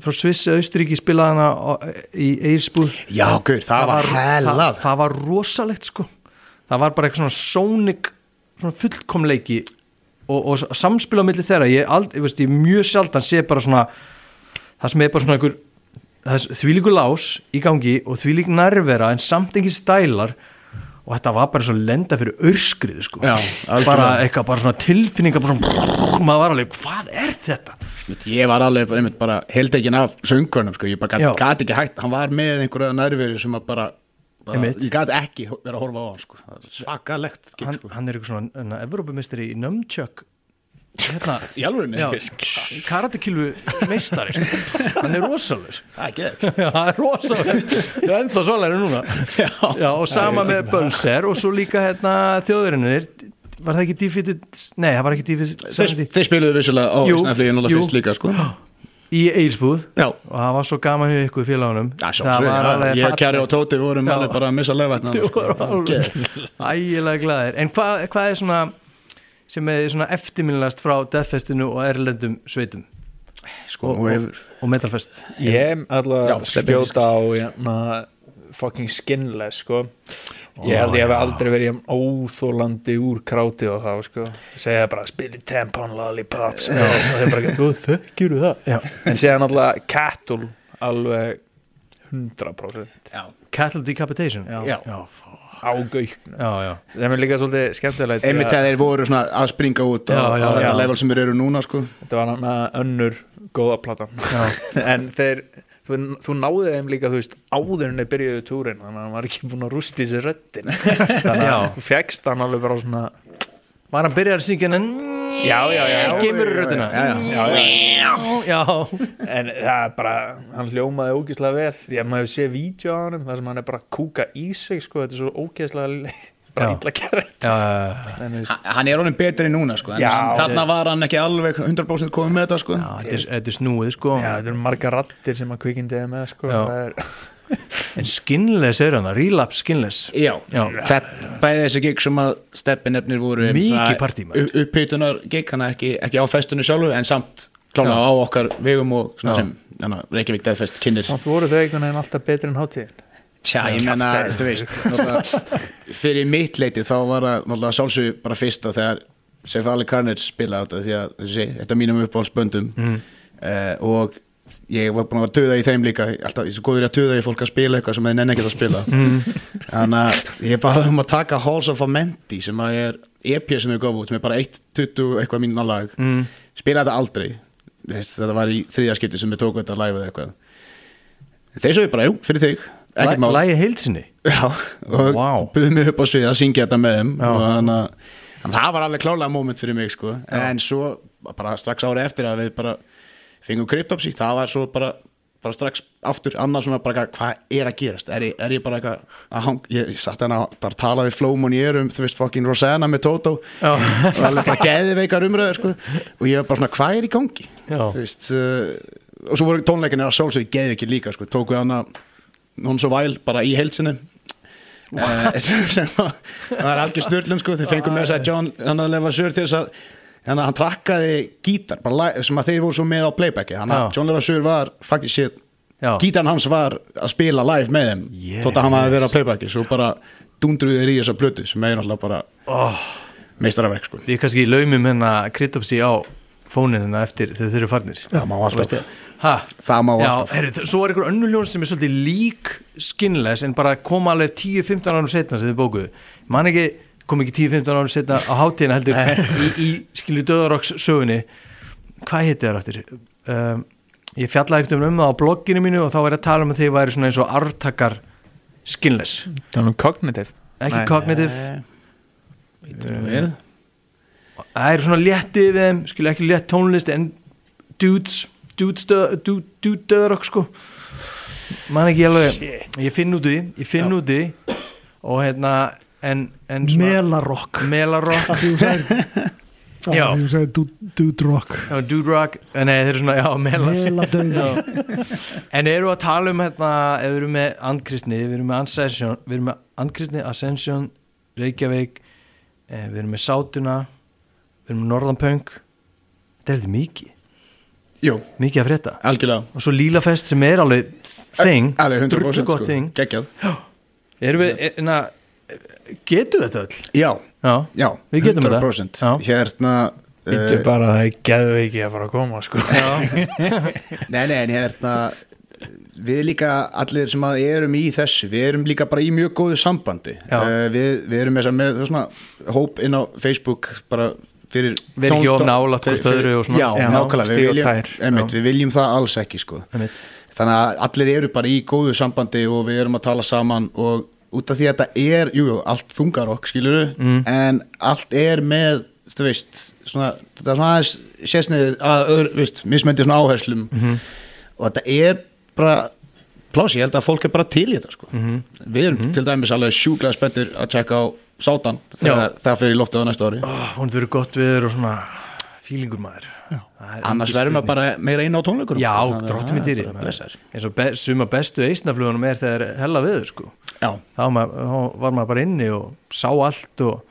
[SPEAKER 1] frá Sviss Austuríki spilaði hana í Eirsbúð
[SPEAKER 3] Já, guður, það, var
[SPEAKER 1] það,
[SPEAKER 3] hellað
[SPEAKER 1] það var rosalegt sko það var bara eitthvað svona sónik svona fullkomleiki og, og samspil á milli þeirra ég, ald, ég, veist, ég mjög sjaldan sé bara svona það sem er bara svona einhver það er þvílíku lás í gangi og þvílík nærvera en samt ekki stælar og þetta var bara svo lenda fyrir örskrið sko.
[SPEAKER 3] Já,
[SPEAKER 1] bara eitthvað, bara svona tilfinninga bara svona, maður var alveg, hvað er þetta?
[SPEAKER 3] Ég var alveg einmitt bara heldegin af söngurnum sko. ég bara gat ekki hægt hann var með einhverja nærveru sem að bara, bara ég gat ekki vera að horfa á hann sko. Svakalegt gig,
[SPEAKER 1] Hann,
[SPEAKER 3] sko.
[SPEAKER 1] hann er eitthvað svona, Evrópumistri í Nömtjök hérna, Já, karatekilvu meistari sko. hann er rosalur
[SPEAKER 3] það er
[SPEAKER 1] er rosalur það er ennþá svalæri núna
[SPEAKER 3] Já.
[SPEAKER 1] Já, og sama með Bölser og svo líka hérna, þjóðverinir var það ekki defeated nei, það var ekki defeated
[SPEAKER 3] þeir, þeir spiluðu vissulega á Ísnaflíði
[SPEAKER 1] jú.
[SPEAKER 3] náttúrulega fyrst líka sko.
[SPEAKER 1] í Eilsbúð
[SPEAKER 3] Já,
[SPEAKER 1] og það var svo gaman hjá ykkur félagunum
[SPEAKER 3] Já, sjálfsög, ég, Kjari og Tóti vorum
[SPEAKER 1] Já.
[SPEAKER 3] alveg bara að missa
[SPEAKER 1] voru alveg ægilega glæðir en hvað hva er svona sem er svona eftirminnilegast frá Deathfestinu og Erlendum sveitum?
[SPEAKER 3] Sko, nú hefur
[SPEAKER 1] og Metalfest.
[SPEAKER 4] Ég alltaf
[SPEAKER 3] Já, Stebbi
[SPEAKER 4] spjóta á hérna, fucking skinless sko. Ég held ég hef aldrei verið jafn óþólandi úr kráti og þá sko. segja bara spili tampon lollipops og það er bara þú þekkjur það
[SPEAKER 1] Já.
[SPEAKER 4] en séðan alltaf Cattle alveg 100%
[SPEAKER 3] Já,
[SPEAKER 1] Cattle Decapitation
[SPEAKER 4] Já.
[SPEAKER 3] Já.
[SPEAKER 1] já, fó-
[SPEAKER 4] á
[SPEAKER 1] já.
[SPEAKER 4] það er líka svolítið skemmtilegt
[SPEAKER 3] einmitt
[SPEAKER 4] að-
[SPEAKER 3] þegar þeir voru svona að springa út á,
[SPEAKER 1] Já,
[SPEAKER 3] á þetta
[SPEAKER 4] já.
[SPEAKER 3] level sem þeir eru núna sko.
[SPEAKER 4] þetta var hann önnur góða platan en þeir þú, þú náði þeim líka, þú veist, áður en þeir byrjuðu túrin, þannig að hann var ekki búin að rústi sér röddin þannig að þú fegst hann alveg bara svona
[SPEAKER 1] var hann byrjar að syngja en
[SPEAKER 4] já, já, já,
[SPEAKER 1] kemur röddina?
[SPEAKER 3] Já, já.
[SPEAKER 4] já, já. en það er bara, hann hljómaði ógeðslega vel. Að maður sé vídeo á hann þar sem hann er bara að kúka í sig sko, þetta er svo ógeðslega bara veist,
[SPEAKER 3] Ha- hann er honum betri núna sko.
[SPEAKER 4] Já.
[SPEAKER 3] þarna var hann ekki alveg 100% komið með þetta sko.
[SPEAKER 1] já þetta er- þetta er snúið sko
[SPEAKER 4] já, þetta eru margar rattir sem að kvikindi er með sko, er,
[SPEAKER 1] en skinless er hann, relapse skinless
[SPEAKER 3] Já,
[SPEAKER 1] Já.
[SPEAKER 3] bæði þessi gig sem að steppi nefnir voru um
[SPEAKER 1] Mikið
[SPEAKER 3] það-
[SPEAKER 1] partí, maður.
[SPEAKER 3] upp- upphitunar gig, hann ekki, ekki á festunni sjálfu en samt klána á okkar vegum og svona
[SPEAKER 1] Já.
[SPEAKER 3] sem hana, Reykjavík Deathfest kynir
[SPEAKER 4] samt voru þau einhvern veginn alltaf betri en hátíðin
[SPEAKER 3] Tja, ég menna, þú veist. fyrir mitt leiti þá var það sjálfsög bara fyrsta þegar Sef Ali Carnage spilaði þetta því að þessi, þetta er mínum uppáhaldsböndum mm. og ég var búin að tuða í þeim líka alltaf, ég er svo góður í að tuða í fólk að spila eitthvað sem þeir nenni ekki að spila. Þannig að ég baði um að taka Halls of Amenti sem að er EP sem við gofum út, sem er bara 1.20 eitthvað mínuna lag, mm. spila þetta aldrei. Þetta var í þriðja skipti sem við tókum þetta live eða eitthvað. Þeir sögðu bara, jú, fyrir þig
[SPEAKER 1] lægi heilsinni
[SPEAKER 3] Já, og
[SPEAKER 1] Vá.
[SPEAKER 3] buðið mig upp á svið að syngja þetta með þeim
[SPEAKER 1] Já.
[SPEAKER 3] og þannig að það var alveg klálega moment fyrir mig sko. en svo bara strax ári eftir að við bara fengum Cryptopsy, það var svo bara bara strax aftur annars svona bara hvað er að gerast, er ég, er ég bara eitthvað að hang, ég, ég satt hérna að tala við Flómon ég er um, þú veist, fucking Rosanna með Toto
[SPEAKER 1] Já.
[SPEAKER 3] og alveg bara geðveikar umröður sko. og ég var bara svona, hvað er í gangi
[SPEAKER 1] Já.
[SPEAKER 3] þú veist uh, og svo voru tónleikinir að sólsögðu geðveikir líka sko. tóku hana, hún svo væl bara í heilsinu uh, sem, sem var, var algjör styrlun sko, þeir fengum með þess að John hann að lefa sur til þess að að hann trakkaði gítar bara, sem að þeir voru svo með á playbacki
[SPEAKER 1] Já.
[SPEAKER 3] að John Levasseur var faktisk sér gítarn hans var að spila live með þeim
[SPEAKER 1] Yes.
[SPEAKER 3] þótt að hann hafi verið á playbacki svo bara dundruðu þeir í þessa plötu sem er náttúrulega bara
[SPEAKER 1] oh,
[SPEAKER 3] meistaraverk sko.
[SPEAKER 1] Við kannski laumum hérna kryptopsi á fóninina eftir þegar þeir eru farnir.
[SPEAKER 3] Það má alltaf.
[SPEAKER 1] Ha?
[SPEAKER 3] það má
[SPEAKER 1] Já,
[SPEAKER 3] alltaf.
[SPEAKER 1] heru, svo er einhver önnur ljón sem er svolítið lík skinless en bara koma alveg 10-15 árum setna sem þið bókuðu. Man ekki, kom ekki 10-15 árum setna á hátíðina heldur í, í skilju döðarokks sögunni. Hvað hétti það aftur? Um, ég fjallaði ekkert um það á blogginu mínu og þá var ég að tala um að þið væri svona eins og artakar skinless.
[SPEAKER 4] Þannig um cognitive
[SPEAKER 1] ekki
[SPEAKER 4] Nei.
[SPEAKER 1] cognitive
[SPEAKER 3] Býtum við.
[SPEAKER 1] Það er svona léttið við þeim skilja ekki létt tónlist en dudes dudes dö- du- dude döðarokk sko. Man ekki alveg. Ég finn út í ég finn út í og hérna en, en
[SPEAKER 2] Melarokk
[SPEAKER 1] melarokk
[SPEAKER 2] Því þú sagði
[SPEAKER 1] Já.
[SPEAKER 2] Þú sagði du- Dude Rock.
[SPEAKER 1] Já, dude rock, nei þeir eru svona já, melar
[SPEAKER 2] Meladauði.
[SPEAKER 1] En eru að tala um hérna ef við erum með andkristni, við erum með Ascension við erum með andkristni, Ascension Reykjavík, eh, við erum með Sátuna við erum Norðanpöng þetta er þetta mikið.
[SPEAKER 3] Jú,
[SPEAKER 1] mikið að frétta.
[SPEAKER 3] Algjörlega.
[SPEAKER 1] Og svo Lílafest sem er alveg þing,
[SPEAKER 3] Alveg 100%
[SPEAKER 1] drullu gott
[SPEAKER 3] sko.
[SPEAKER 1] þing. Getum þetta öll?
[SPEAKER 3] Já,
[SPEAKER 1] já,
[SPEAKER 3] já,
[SPEAKER 1] Við getum þetta.
[SPEAKER 3] 100%
[SPEAKER 1] Já.
[SPEAKER 3] Hérna
[SPEAKER 4] Þetta
[SPEAKER 3] uh,
[SPEAKER 4] bara að það er geðveiki að fara að koma sko.
[SPEAKER 3] Nei, nei, en hérna Við líka allir sem að erum í þessu Við erum líka bara í mjög góðu sambandi. Uh, við, við erum með, með svona hóp inn á Facebook bara
[SPEAKER 1] Við erum ekki of
[SPEAKER 3] tón-
[SPEAKER 1] nálægt
[SPEAKER 3] fyrir-
[SPEAKER 1] hvort öðru og svona.
[SPEAKER 3] Já, nákvæmlega, við viljum, einmitt, við viljum það alls ekki sko.
[SPEAKER 1] einmitt.
[SPEAKER 3] þannig að allir eru bara í góðu sambandi og við erum að tala saman og út af því að þetta er, jú, jú, allt þungarokk skiluru,
[SPEAKER 1] Mm.
[SPEAKER 3] en allt er með, þú veist svona, þetta er svona aðeins sésniðið að öðru, veist, mismöndið svona áherslum
[SPEAKER 1] Mhm.
[SPEAKER 3] og þetta er bara plási, ég held að fólk er bara til í þetta sko.
[SPEAKER 1] Mhm.
[SPEAKER 3] við erum til dæmis alveg sjúklega spenntir að tjekka á sátan þegar það fyrir í loftið á næsta ári.
[SPEAKER 1] Oh, vonandi verið gott viður og svona fílingur maður.
[SPEAKER 3] Annars við
[SPEAKER 1] spurning.
[SPEAKER 3] bara meira inn á tónleikunum
[SPEAKER 1] já,
[SPEAKER 3] sko, að
[SPEAKER 1] dróttum
[SPEAKER 3] er
[SPEAKER 1] dýri eins og be, suma bestu eisnaflugunum er þegar hella viður sko.
[SPEAKER 3] já,
[SPEAKER 1] þá var maður, þá var maður bara inni og sá allt og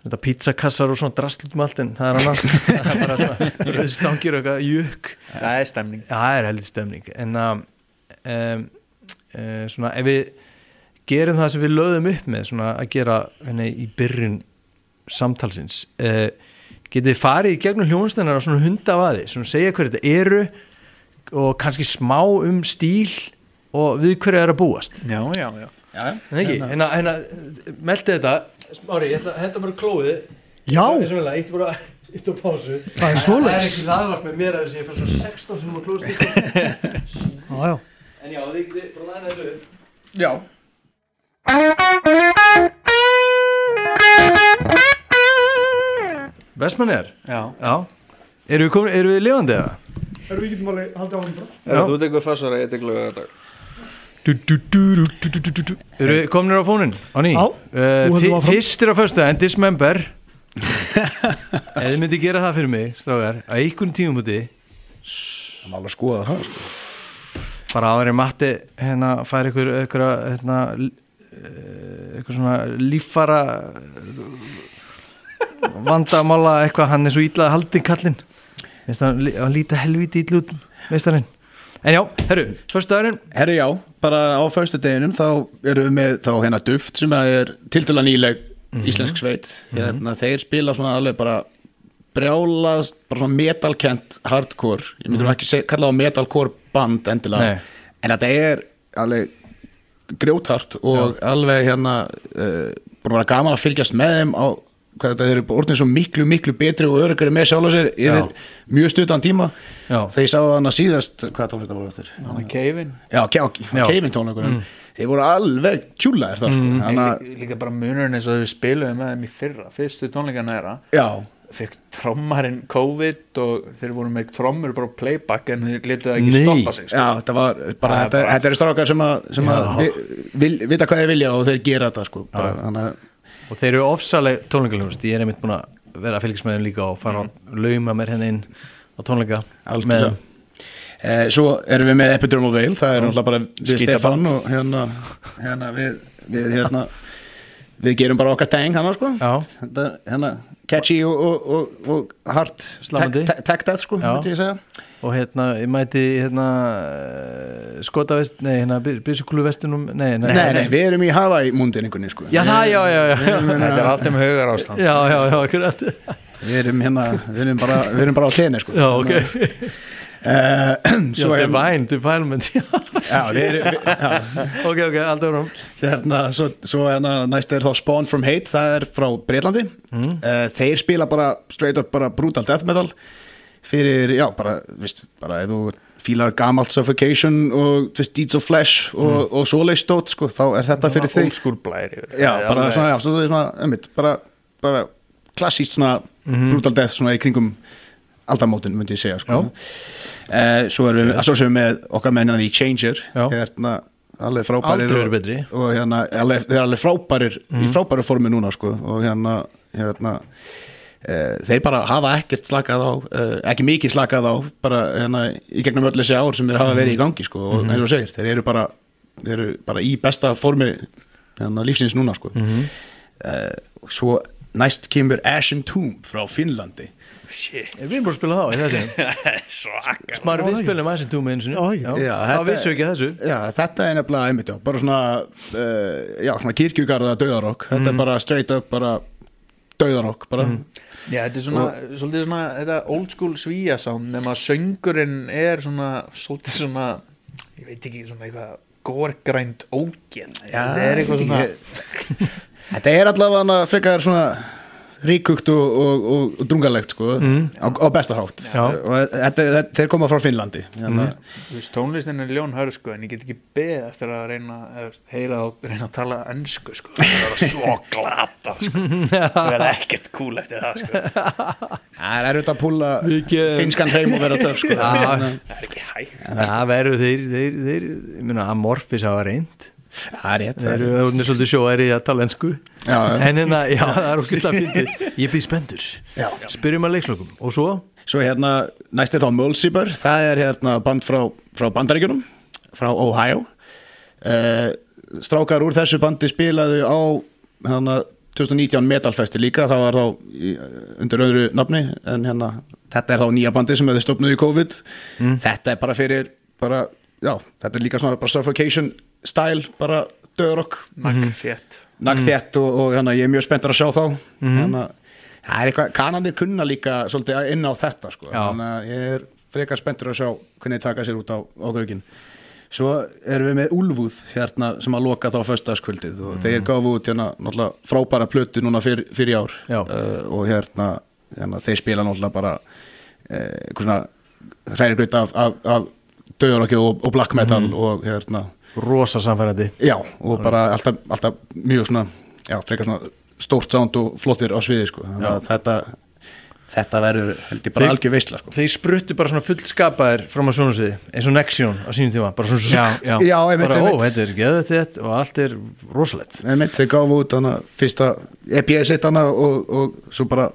[SPEAKER 1] þetta pizzakassar og svona drastlut um allt en það er annað. Það er bara rauðstangir og eitthvað jökk
[SPEAKER 4] Það er stemning.
[SPEAKER 1] Já, það er heldur stemning. En um, um, uh, svona ef við gerum það sem við löðum upp með svona að gera henni í byrjun samtalsins. Uh, getið þið farið í gegnum hljónstennar og svona hunda af aði, svona segja hverju þetta eru og kannski smá um stíl og við hverju er að búast?
[SPEAKER 4] Já, já, já.
[SPEAKER 3] Já,
[SPEAKER 1] en ekki, hérna, hérna meldi þetta, Smári, ég ætla að henda bara klóið.
[SPEAKER 2] Já,
[SPEAKER 1] eins og vel að, ítti bara ítti á pásu.
[SPEAKER 2] Það er
[SPEAKER 1] Það er ekki hlaðvart með mér að þessi ég fyrir svo 16 sem að klóðast ykkur
[SPEAKER 2] Já, já.
[SPEAKER 1] En já, þið getið bara upp.
[SPEAKER 3] já.
[SPEAKER 1] Vestmann er?
[SPEAKER 4] Já.
[SPEAKER 1] Já. Eru við, komin, eru við lifandi eða?
[SPEAKER 2] Eru við ekki til að halda á
[SPEAKER 1] hann?
[SPEAKER 4] Þú
[SPEAKER 1] veit eitthvað farsar að ég eitthvað glöða þetta. Eru við kominir á fónin? Á ný?
[SPEAKER 2] Já.
[SPEAKER 1] Uh, fyrstir á fyrsta, en dismember. Ef þið myndi gera það fyrir mig, strágar, að einhvern tíum úti.
[SPEAKER 3] Það var alveg að skoða það.
[SPEAKER 1] Bara aðverið matti, hérna, fær ykkur, ykkur, hérna, eitthvað svona líffara vandamála eitthvað, hann er svo ítlaði haldin kallinn. Veist hann, lí- hann líta helvíti ítlu út meistarinn. En já, herru, föstudagurinn
[SPEAKER 3] Herri já, bara á föstu deginum þá erum við með þá hérna duft sem að er tiltöla nýleg íslensk sveit. Hérna, þeir spila svona alveg bara brjálast, bara svona metalkent hardcore, ég myndur nú ekki seg, kalla það metalcore band endilega.
[SPEAKER 1] Nei.
[SPEAKER 3] en þetta er alveg grjóthart og alveg hérna uh, bara vera gaman að fylgjast með þeim á hvað þetta eru orðin svo miklu miklu betri og örugari með sjálf sér yfir
[SPEAKER 1] Já.
[SPEAKER 3] mjög stuttan tíma
[SPEAKER 1] Já.
[SPEAKER 3] þegar ég sáðu þannig síðast hvað tónleikar voru eftir?
[SPEAKER 4] Þannig keifin
[SPEAKER 3] Já,
[SPEAKER 1] Já.
[SPEAKER 3] keifin tónleikunum þeir voru alveg tjúlaðir þar sko. þannig að,
[SPEAKER 4] Líka bara munurinn eins og við spiluðum með þeim í fyrra Fyrstu tónleikana þeirra
[SPEAKER 3] já,
[SPEAKER 4] fekk trommarinn COVID og þeir voru með trommur bara playback en þeir letið ekki
[SPEAKER 1] Nei.
[SPEAKER 4] stoppa sig sko.
[SPEAKER 3] Já, þetta var bara,
[SPEAKER 4] er
[SPEAKER 3] þetta,
[SPEAKER 4] bara-
[SPEAKER 3] þetta eru strákar sem, að, sem að vi, vil, vita hvað þeir vilja og þeir gera þetta sko bara, þannig að
[SPEAKER 1] og þeir eru ofsaleg tónleikaljónust ég er einmitt búin að vera að fylgjast með þeim líka og fara að lauma mér henni inn á tónleika
[SPEAKER 3] Algjörlega. Eh, svo erum við með Epidermal Veil, það er náttúrulega bara við
[SPEAKER 1] Skítaband.
[SPEAKER 3] Stefán og hérna, hérna við, við hérna við gerum bara okkar teng hann sko
[SPEAKER 1] Já.
[SPEAKER 3] Þetta, hérna catchy og, og, og, og tech death sko
[SPEAKER 1] Já.
[SPEAKER 3] myndi ég segja.
[SPEAKER 1] Og hérna, ég mæti hérna eh, skotavest, nei, hérna byrsukulu vestinum, nei, nei,
[SPEAKER 3] nei, nei, við erum í Hawaii múndinningunni sko.
[SPEAKER 1] Já, það, já, já, já.
[SPEAKER 4] Þetta er allt um haugar ástand
[SPEAKER 1] já, já, já, akkurat.
[SPEAKER 3] Við erum hérna, við erum bara, við erum bara á tenni sko.
[SPEAKER 1] Já, ok, já,
[SPEAKER 3] er,
[SPEAKER 1] divine, defilement já,
[SPEAKER 3] við, já,
[SPEAKER 1] ok, ok, aldrei áram
[SPEAKER 3] hérna, svo, svo hérna, næst er þá Spawn from Hate, það er frá Breitlandi
[SPEAKER 1] Mm.
[SPEAKER 3] uh, þeir spila bara straight up bara brutal death metal fyrir, já, bara, vist, bara ef þú fílar gamalt suffocation og tvist, deeds of flesh og,
[SPEAKER 1] Mm.
[SPEAKER 3] og svoleistótt, sko, þá er þetta fyrir þig.
[SPEAKER 4] old school blæri
[SPEAKER 3] já, bara svona, já, svona, svona, einmitt, bara, bara klassíst svona
[SPEAKER 1] Mhm.
[SPEAKER 3] brutal death svona í kringum aldamótin, myndi ég segja, sko. Uh, svo erum við, með okkar mennan í Changer, hérna alveg frábærir og- og hérna, alveg, þeir eru alveg frábærir í frábæru formi núna sko. Og hérna, hérna e, þeir bara hafa ekkert slakað á e, ekki mikið slakað á bara hérna, í gegnum öll þessi ár sem þeir hafa verið í gangi sko. Og eins og segir, þeir eru bara þeir eru bara í besta formi hérna, lífsins núna sko. E, svo næst kemur Ashen Tomb frá Finnlandi
[SPEAKER 4] shit,
[SPEAKER 1] við erum bara að spila þá í þessu smari við spilum aðeins en túmi og það vissu ekki þessu.
[SPEAKER 3] Já, þetta er nefnilega einmitt já, bara svona, uh, já, svona kirkjugarða döðarokk, þetta er bara straight up bara döðarokk bara,
[SPEAKER 4] Já, þetta er svona, svolítið svona þetta old school svíja sound nema söngurinn er svona svolítið svona, ég veit ekki svona eitthvað górgrænt ógjel þetta er eitthvað svona
[SPEAKER 3] ég, Þetta er allavega frekar svona ríkugt og, og, og, og drungalegt sko, á, á besta hátt.
[SPEAKER 1] Já.
[SPEAKER 3] og þetta, þetta, þeir koma frá Finnlandi hérna,
[SPEAKER 4] Þú veist, tónlistin er ljón hör sko en ég get ekki beðið eftir að reyna eða, heyra þá reyna að tala ennsku sko. Það er svo glata sko. Það er ekkert cool eftir það sko.
[SPEAKER 3] Það er erfitt að púla finskan heim og vera töf sko. Hérna,
[SPEAKER 4] það er ekki hægt.
[SPEAKER 1] Það verður þeir, þeir, þeir ég meina, Amorphis hafa reynd
[SPEAKER 3] það er rétt það er-
[SPEAKER 1] svolítið sjóæri í að tala
[SPEAKER 3] já.
[SPEAKER 1] en hérna, já, það er okkur fyndið. Ég býð spendur,
[SPEAKER 3] Já.
[SPEAKER 1] spyrjum að leikslokum. Og svo,
[SPEAKER 3] Svo hérna, næst er þá Mulciber, það er hérna band frá, frá bandaríkjunum, frá Ohio. Uh, strákar úr þessu bandi spilaðu á hérna, 2019 Metalfesti líka, það var þá í, undir öðru nafni, en hérna, þetta er þá nýja bandi sem hefði stopnuð í COVID. Þetta er bara fyrir, bara, já, þetta er líka svona bara suffocation style, bara döðrokk,
[SPEAKER 4] nakk þétt.
[SPEAKER 3] Nagþétt og, og hérna, ég er mjög spenntur að sjá þá. Hérna, það er eitthvað, kanandir kunna líka svolítið inn á þetta sko. Þannig að ég er frekar spenntur að sjá hvernig þeir taka sér út á, á gaugin svo erum við með Úlfúð hérna sem að loka þá föstaskvöldið og þeir gafu út hérna náttúrulega frábæra plötu núna fyr, fyrir ár. Uh, og hérna, hérna þeir spila náttúrulega bara eitthvað svona hrærigraut af, af, af döðarokki og, og black metal og hérna
[SPEAKER 1] rosa samfærandi
[SPEAKER 3] Já, og bara alltaf, alltaf mjög svona, já, frekar svona stórt sound og flottir á sviði, sko. Þannig að þetta, þetta verður held ég bara algjör veistla, sko.
[SPEAKER 1] þeir spruttu bara svona fullskapaðir fram á sjónasviði eins og Nexion á sínum tíma bara svona
[SPEAKER 4] Já, já.
[SPEAKER 3] Já, einmitt,
[SPEAKER 1] bara, ó,
[SPEAKER 3] einmitt.
[SPEAKER 1] þetta er geðið þitt og allt er rosalett
[SPEAKER 3] þeir gáfu út hana fyrsta EPS eitt hana og, og svo bara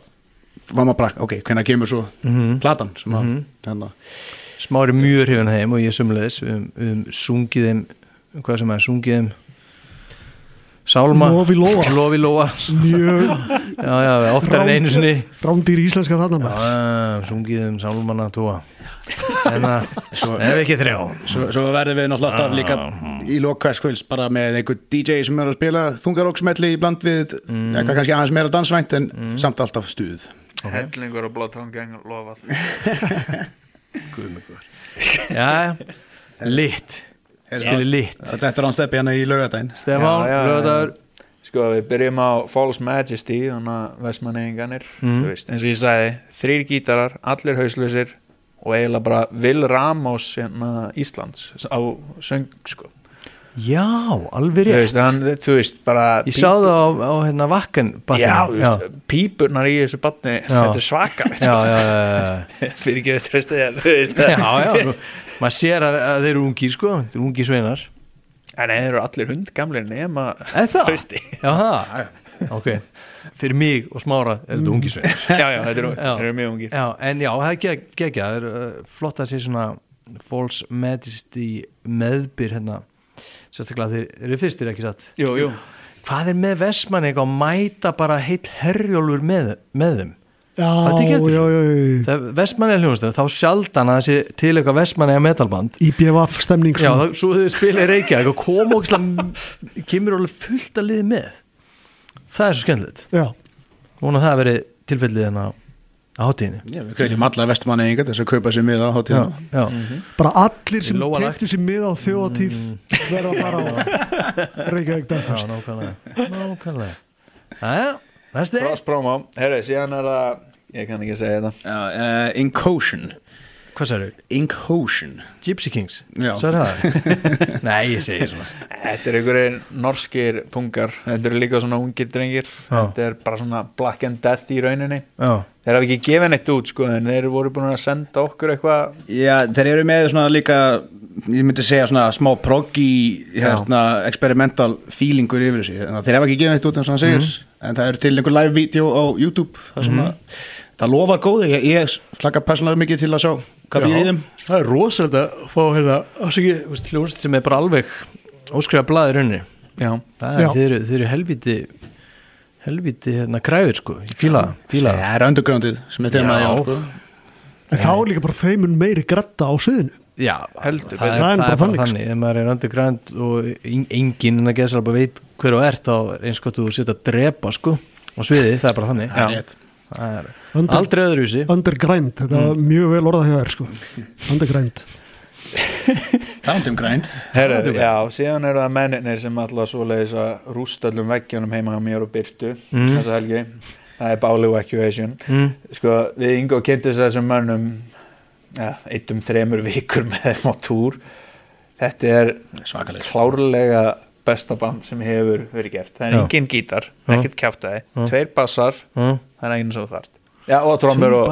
[SPEAKER 3] var maður bara, ok, hvenær kemur svo platan sem að, hérna
[SPEAKER 1] Smári mjög hrifin að þeim og ég sömulegis við við höfum sungið þeim hvað sem er, sungið þeim. Sálma.
[SPEAKER 2] Lofi Lóa.
[SPEAKER 1] Lofi Lóa.
[SPEAKER 2] Mjög.
[SPEAKER 1] Já, já, oftar en einu sinni.
[SPEAKER 2] rándýr íslenska þarna
[SPEAKER 1] Já,
[SPEAKER 2] maður.
[SPEAKER 1] já, sungið þeim Sálmana tóa. En það, ef ekki þrjá.
[SPEAKER 3] Svo, svo verðum við náttúrulega alltaf líka í lokkvæðskvöls bara með einhver DJ sem er að spila þungaróksmelli í bland við mm. eitthvað kannski aðeins meira dansvænt en samt alltaf stuð.
[SPEAKER 4] Hellingur og blóðtóngang lofa allir.
[SPEAKER 1] Já, lit Skili lit.
[SPEAKER 3] Þetta er án steppi hérna í laugadaginn
[SPEAKER 1] Stefán. Röðar
[SPEAKER 4] Sko við byrjum á False Majesty þannig að vestmanneginganir
[SPEAKER 1] Mm.
[SPEAKER 4] eins og ég sagði, þrýr gítarar allir hauslausir og eiginlega bara Will Ramos hérna, Íslands á söng sko
[SPEAKER 1] Já, alveg
[SPEAKER 4] þú
[SPEAKER 1] rétt.
[SPEAKER 4] veist, hann, þú veist, bara
[SPEAKER 1] Ég sá það á, á hérna vakken
[SPEAKER 4] Já, þú veist, pípurnar í þessu batni þetta er
[SPEAKER 1] já,
[SPEAKER 4] sko.
[SPEAKER 1] já, já, já.
[SPEAKER 4] fyrir ekki þetta treysta þér þú
[SPEAKER 1] já, já, maður sér að, að þeir eru ungir sko, þeir eru ungir sveinar.
[SPEAKER 4] En þeir eru allir hundgamlir nema
[SPEAKER 1] það?
[SPEAKER 4] treysti
[SPEAKER 1] Já, það, ok. Fyrir mig og smára er þetta ungir sveinar.
[SPEAKER 4] Já, já, þetta eru,
[SPEAKER 1] Já.
[SPEAKER 4] mjög ungir.
[SPEAKER 1] Já, en já, það er geggja það er uh, flott að sé svona false majesty meðbyr hérna sérstaklega þeir eru fyrstir ekki satt?
[SPEAKER 4] Jú, jú.
[SPEAKER 1] Hvað er með Vestmann eitthvað að mæta bara heill herjólfur með, með þeim?
[SPEAKER 2] Já, já, já, já.
[SPEAKER 1] Vestmann er hljóðastöð þá sjaldan að sé til eitthvað Vestmann eða metalband
[SPEAKER 2] IBVF stemning
[SPEAKER 1] Já,
[SPEAKER 2] svona.
[SPEAKER 1] þá, svo þau spila í Reykjavík og koma og kemur alveg fullt að liði með. Það er svo skemmtilegt. Vona það að veri tilfellið hérna á hátíðinni?
[SPEAKER 3] Já, við kveitjum alla vestumanni einhvern þess að kaupa sér miða á
[SPEAKER 1] Já,
[SPEAKER 3] hátíðina
[SPEAKER 1] já,
[SPEAKER 2] bara allir sem keftu sér mið á þjóðatíð verða að fara á Reykjavík
[SPEAKER 1] já,
[SPEAKER 2] Dagfest
[SPEAKER 1] nákvæmlega.
[SPEAKER 4] Cross promo, herru, síðan er það ég kann ekki segja þetta.
[SPEAKER 3] Já, uh, Incotion
[SPEAKER 1] Hvað sagður?
[SPEAKER 3] Incotion
[SPEAKER 1] Gypsy Kings?
[SPEAKER 3] Já.
[SPEAKER 1] Sagður það? Nei, ég segir svona.
[SPEAKER 4] Þetta er einhverjir norskir pungar Þetta eru líka svona ungir drengir.
[SPEAKER 1] Já.
[SPEAKER 4] Þetta er bara svona black and death í rauninni.
[SPEAKER 1] Já,
[SPEAKER 4] Þeir hafa ekki gefið neitt út sko En þeir voru búin að senda okkur eitthvað.
[SPEAKER 3] Já, þeir eru með svona líka ég myndi segja svona smá proggy hérna, experimental feelingur yfir þessu, Þannig að þeir hafa ekki gefið þetta út eins og hann segir, en það eru til einhver live video á YouTube, það sem að það lofar góði, ég, ég slaka persónulega mikið til að sjá býr í þeim.
[SPEAKER 1] Það er rosalega að fá hérna ásaki, hljóðst sem er bara alveg óskrifa blaði raunni
[SPEAKER 4] Já,
[SPEAKER 1] Það er,
[SPEAKER 2] Já.
[SPEAKER 1] þeir, eru- þeir eru helviti helviti hérna græður sko fíla það, fíla. Það
[SPEAKER 3] Það er undergroundið sem er þemaði
[SPEAKER 1] Já.
[SPEAKER 3] á sko.
[SPEAKER 2] En þá er líka bara þeimun meiri gratta á sviðinu.
[SPEAKER 1] Já,
[SPEAKER 4] Heldur
[SPEAKER 1] það, er,
[SPEAKER 2] Það er
[SPEAKER 1] það
[SPEAKER 2] bara
[SPEAKER 1] er bara
[SPEAKER 2] þannig,
[SPEAKER 1] þannig. Ef maður er underground og en- enginn en að gesa bara veit hver og ert þá er eins gott þú setja að drepa sko á sviði, það er bara þannig.
[SPEAKER 3] Það er
[SPEAKER 1] er aldrei öðruvísi.
[SPEAKER 2] Undergrind, þetta
[SPEAKER 1] Mm.
[SPEAKER 2] var mjög vel orðað hjá þér sko.
[SPEAKER 3] Grind.
[SPEAKER 4] Herru,
[SPEAKER 1] Það er
[SPEAKER 4] já, síðan eru það mennir sem alltaf svoleiðis að rústa öllum veggjónum heima á mér og byrtu
[SPEAKER 1] Mm.
[SPEAKER 4] þessa helgi. Það er Báli Evacuation.
[SPEAKER 1] Mm.
[SPEAKER 4] Sko, við yngo kynntum þessum mönnum ja, eitt um þremur vikur með þeim á túr. Þetta er
[SPEAKER 3] Svakaleg
[SPEAKER 4] klárlega besta band sem hefur verið gert það er engin gítar, ekkert kjáftæði
[SPEAKER 1] Já.
[SPEAKER 4] tveir bassar, það er einu sem þú þarft já, og trommur og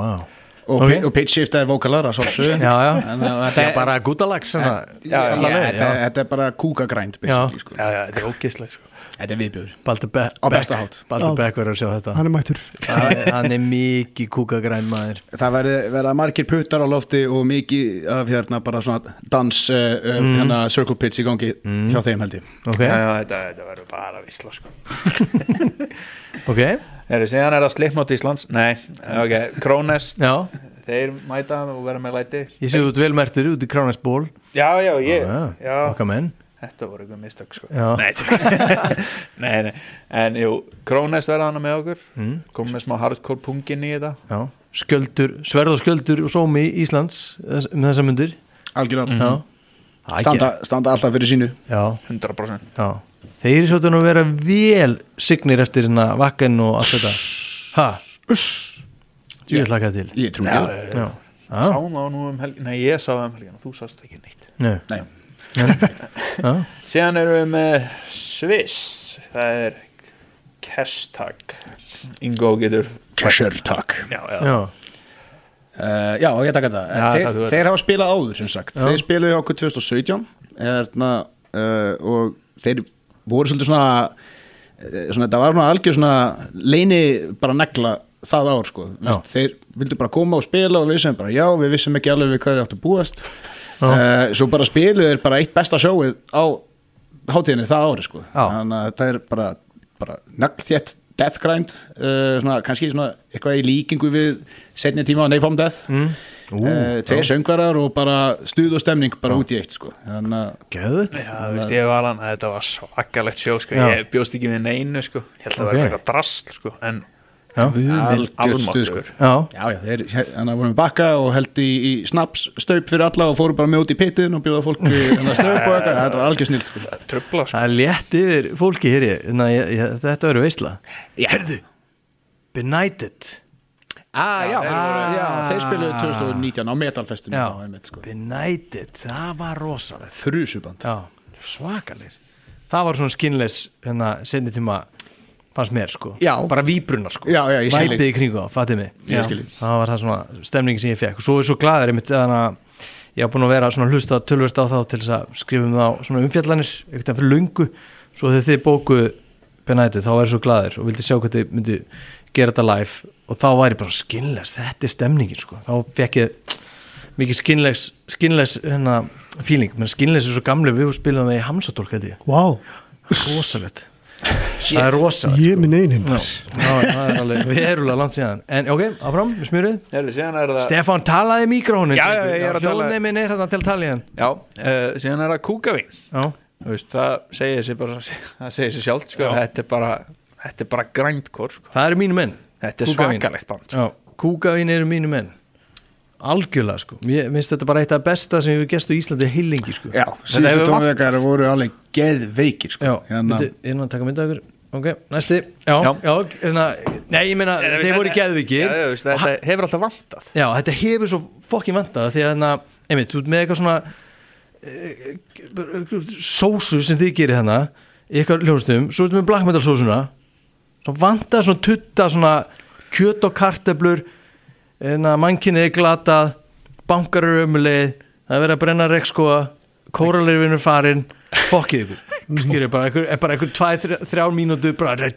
[SPEAKER 3] og,
[SPEAKER 1] Ok.
[SPEAKER 3] okay. og pitch shift er vokalar að svolsög
[SPEAKER 1] Já, já,
[SPEAKER 3] Þetta
[SPEAKER 1] þetta er bara alla leið,
[SPEAKER 3] þetta, er bara sko.
[SPEAKER 4] já, þetta er ógislegt sko.
[SPEAKER 3] Þetta er viðbjör
[SPEAKER 1] Baldur Be
[SPEAKER 3] Á besta hátt.
[SPEAKER 1] Baldur. Beck verður að sjá þetta.
[SPEAKER 2] Hann er mættur.
[SPEAKER 1] Það er- Hann er mikið kúkagræn maður.
[SPEAKER 3] Það verða margir puttar á lofti og mikið af hérna bara svona dans uh, uh, hérna circle pitch í gangi hjá þeim held ég.
[SPEAKER 1] Ok,
[SPEAKER 4] já, já, þetta, þetta verður bara visla sko.
[SPEAKER 1] ok.
[SPEAKER 4] Heri, síðan er það Slipknot Íslands? Nei, ok, Krónest
[SPEAKER 1] Já,
[SPEAKER 4] þeir mæta og vera með læti.
[SPEAKER 1] Ég sé út vel mertur út í Kránarsból
[SPEAKER 4] já, já, ég
[SPEAKER 1] Já,
[SPEAKER 4] já,
[SPEAKER 1] okkar menn
[SPEAKER 4] þetta voru eitthvað mistök sko. Nei, nei, nei, en jú Krónest verða hana með okkur.
[SPEAKER 1] Mm.
[SPEAKER 4] komum með smá hardcore pungin í þetta.
[SPEAKER 1] Já, sköldur, sverð og sköldur og sómi Íslands þess- um þessa mundir
[SPEAKER 3] algjörlega.
[SPEAKER 1] Já, Það er
[SPEAKER 3] standa, standa alltaf fyrir sínu.
[SPEAKER 1] Já,
[SPEAKER 4] 100%
[SPEAKER 1] já. Þeir eru svolítið að vera vel signir eftir hérna vakkan og allt þetta. Ha? Þú vil laka til.
[SPEAKER 3] Ég trú
[SPEAKER 4] já,
[SPEAKER 3] ekki
[SPEAKER 4] já,
[SPEAKER 1] Já,
[SPEAKER 4] já.
[SPEAKER 1] já,
[SPEAKER 4] sáum það nú um helgin nei, ég sá það um helgin og þú sást ekki neitt.
[SPEAKER 1] Nei.
[SPEAKER 3] Nei.
[SPEAKER 4] Síðan erum við með Sviss. Það er Kestag Ingo getur
[SPEAKER 3] Casher Talk
[SPEAKER 4] já, já.
[SPEAKER 1] já,
[SPEAKER 3] Uh, já, ég taka þetta.
[SPEAKER 4] Já,
[SPEAKER 3] þeir,
[SPEAKER 4] veit.
[SPEAKER 3] þeir hafa spilað áður sem sagt.
[SPEAKER 1] Já.
[SPEAKER 3] þeir spilaði okkur 2017 erna, uh, og þeir voru svolítið svona, uh, svona það var svona algjör svona leini bara negla það ár sko Vist, þeir vildu bara koma og spila og við sem bara já, við vissum ekki alveg við hvað er átt að búast
[SPEAKER 1] Já.
[SPEAKER 3] uh, svo bara spiluðu þeir bara eitt besta sjóið á hátíðinni það ári sko
[SPEAKER 1] Já.
[SPEAKER 3] þannig að það er bara, bara naglþétt death grind uh, svona, kannski svona eitthvað í líkingu við setni tíma á Napalm Death
[SPEAKER 1] mm.
[SPEAKER 3] Uh, tveir söngvarar og bara stuð og stemning bara út í eitt sko
[SPEAKER 1] Gjöðut
[SPEAKER 4] Já, þú veist, ég var að þetta var svakalegt sjó sko.
[SPEAKER 1] Já.
[SPEAKER 4] ég bjóst ekki við neinu sko. ég held að það
[SPEAKER 1] Ok.
[SPEAKER 4] var eitthvað drasl sko. en
[SPEAKER 1] Já. Já,
[SPEAKER 3] já, já, þeir hann að voru með bakka og held í, í snaps staup fyrir alla og fóru bara með út í pittin og bjóða fólki að staup og eitthvað, þetta var algjör snilt sko.
[SPEAKER 4] trubla sko.
[SPEAKER 1] það er létt yfir fólki hér Þannig þetta verður veisla. Herðu, Benighted.
[SPEAKER 3] Ah, já,
[SPEAKER 4] voru-
[SPEAKER 3] já, þeir spiluðu 2019 á metalfestinu
[SPEAKER 1] Já.
[SPEAKER 3] þá, einmitt, sko.
[SPEAKER 1] Benighted, það var rosalegt.
[SPEAKER 3] Þrjusuband.
[SPEAKER 1] Já, svakalir það var svona skinless hérna senni tíma fannst mér sko.
[SPEAKER 3] Já.
[SPEAKER 1] bara víbrunar sko.
[SPEAKER 3] Já, já, ég
[SPEAKER 1] væpið í kringu það, fatið mig.
[SPEAKER 3] Ég
[SPEAKER 1] það var það svona stemningi sem ég fekk og svo er svo glaður einmitt þannig að ég hafa búin að vera svona hlusta tölvert á þá til þess að skrifa um það á svona umfjallanir veginn fyrir löngu. Svo þegar þið bóku penætið þá er ég svo glaður og vildi sjá hvað þið myndi gera þetta live. Og þá væri bara skinless, þetta er stemningin sko. Þá fekk ég mikið skinless skinless hérna feeling. Menn skinless er svo gamli. Við spilum það í Hamsadólk held ég,
[SPEAKER 2] Vá,
[SPEAKER 1] rosalegt það er rosalegt
[SPEAKER 2] ég minn
[SPEAKER 1] er alveg verulega langt síðan. En ok, áfram,
[SPEAKER 4] síðan er það
[SPEAKER 1] Stefán, talaði
[SPEAKER 4] er tala.
[SPEAKER 1] Hljóðneimin er hérna til að tala í hann
[SPEAKER 4] Já, uh, síðan er það Þú veist, það segir sér bara það segir sér sjálft, sko, þetta er bara þetta er bara grændkór, sko.
[SPEAKER 1] Það eru mínu menn.
[SPEAKER 4] Þetta er svakalegt band, sko.
[SPEAKER 1] Já, kúkavín eru mínu menn. Algjörlega, sko. Mér finnst þetta bara eitt af besta sem við gestu í Íslandi heilingi, sko.
[SPEAKER 3] Já,
[SPEAKER 4] Þetta
[SPEAKER 3] síðustu
[SPEAKER 4] hefur
[SPEAKER 3] tónleikar voru alveg geðveikir sko.
[SPEAKER 1] Já,
[SPEAKER 3] hérna,
[SPEAKER 1] náttúrulega taka mynda ykkur Ok, næsti. Já, já,
[SPEAKER 4] Já.
[SPEAKER 1] hérna, Nei, ég meina, þeir
[SPEAKER 4] veist,
[SPEAKER 1] voru
[SPEAKER 4] veist, þetta hefur alltaf vantað.
[SPEAKER 1] Já, þetta hefur svo fokkin vantað því að hérna, einmitt, þú ert með eitthvað svona e, sósu sem þið gerir þarna í eitthvað hljónstum, svo ertu með black metal sósuna svo vantað svona tutta svona kjöt og karteblur hérna, mannkynnið er glatað bankar eru ömulegið það er verið að brenna rekskoa kóralirfinn er farin fokkið ykkur skilur bara einhver, er bara einhver tvæ, þrjá, þrjár mínútu bara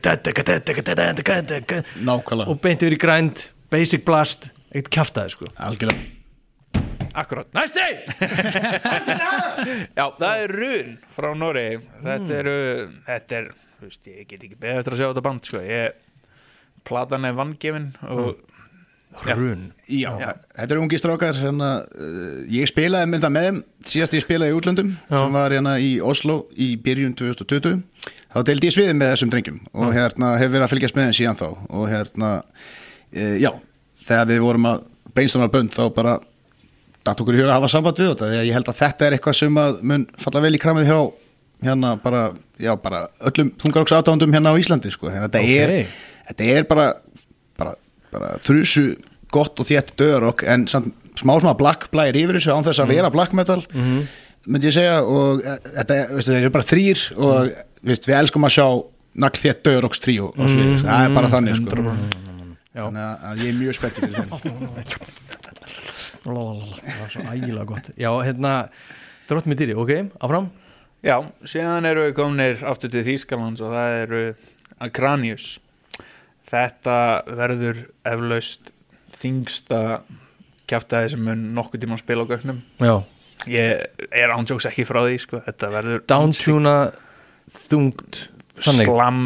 [SPEAKER 3] Nákvæmlega,
[SPEAKER 1] og beint yfir í grænd basic blast, eitt kjaftaði sko
[SPEAKER 3] algjörlega
[SPEAKER 4] Akkurat
[SPEAKER 1] Næsti!
[SPEAKER 4] Já, það er Run frá Noregi Þetta eru, þetta er þú veist, ég get ekki beðið eftir að sjá þetta band sko. ég, platan er vangefin og
[SPEAKER 1] Hrun.
[SPEAKER 3] Já, þetta eru ungi strákar að, uh, ég spilaði mynda með þeim. Síðast ég spilaði í útlöndum sem var hérna í Oslo í byrjun 2020 þá deildi ég sviðið með þessum drengjum og hérna hefur verið að fylgjast með þeim síðan þá. Og hérna, uh, já þegar við vorum að brainstorma bönd þá bara datt okkur í huga að hafa samband við þetta því að ég held að þetta er eitthvað sem að mun falla vel í kramið hjá hérna bara, já bara öllum þungaróks aðdándum hérna á Íslandi sko, hérna, þetta,
[SPEAKER 1] Ok.
[SPEAKER 3] er, þetta er bara, bara, bara þrjusu gott og þétt döðarokk en samt smá svona black blæir yfir þessu án þess að vera black metal myndi ég segja og eh, þetta eru bara þrýr og veist, við elskum að sjá nagl þétt döðarokks tríu og svo, það er bara þannig sko. þannig að- að ég er mjög spenntið fyrir þeim.
[SPEAKER 1] Það var svo ægilega gott. Já, hérna, drótt með dýri, ok, áfram?
[SPEAKER 4] Já, síðan eru við komnir aftur til Þýskalands og það eru Akranius Þetta verður eflaust þingsta kjaftaði sem mun nokkuð tíma að spila á gögnum
[SPEAKER 1] Já,
[SPEAKER 4] ég er ándjóks ekki frá því sko. þetta verður
[SPEAKER 1] downtuna þungt Þannig,
[SPEAKER 4] slam,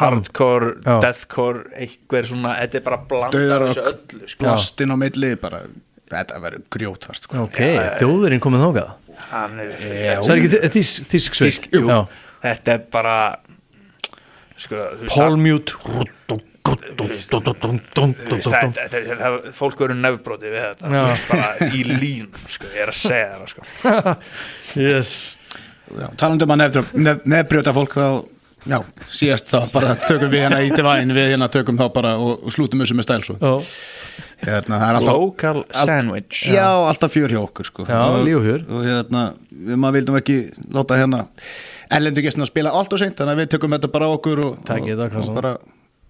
[SPEAKER 4] hardcore,
[SPEAKER 1] Já.
[SPEAKER 4] deathcore eitthvað svona, þetta er bara blanda af
[SPEAKER 3] Dauðarokk.
[SPEAKER 4] þessu öllu sko.
[SPEAKER 3] blastinn á milli bara, þetta verður grjótart sko.
[SPEAKER 1] ok, þjóðurinn komið þókað
[SPEAKER 4] Hann er,
[SPEAKER 1] Það er ekki Þýsk,
[SPEAKER 4] jú.
[SPEAKER 1] Já,
[SPEAKER 4] þetta er bara sko, þú veist, Fólk verður nefbróti við þetta veist, bara í lín sko, ég er að segja það sko.
[SPEAKER 1] Yes
[SPEAKER 3] Já, talandi um að nefnbrjóta nef, nefnbrjóta fólk þá, já, síðast þá bara tökum við hérna í Divine, við hérna tökum þá bara og, og slútum þessu með stæl svo.
[SPEAKER 1] Já,
[SPEAKER 3] Hérna, það er alltaf,
[SPEAKER 4] local sandwich
[SPEAKER 3] já, alltaf fjör hjá okkur sko.
[SPEAKER 1] Já,
[SPEAKER 3] og,
[SPEAKER 1] líf og.
[SPEAKER 3] Og hérna, við maður vildum ekki láta hérna erlendu gestina spila allt og seint, þannig að við tökum þetta bara okkur og, og bara,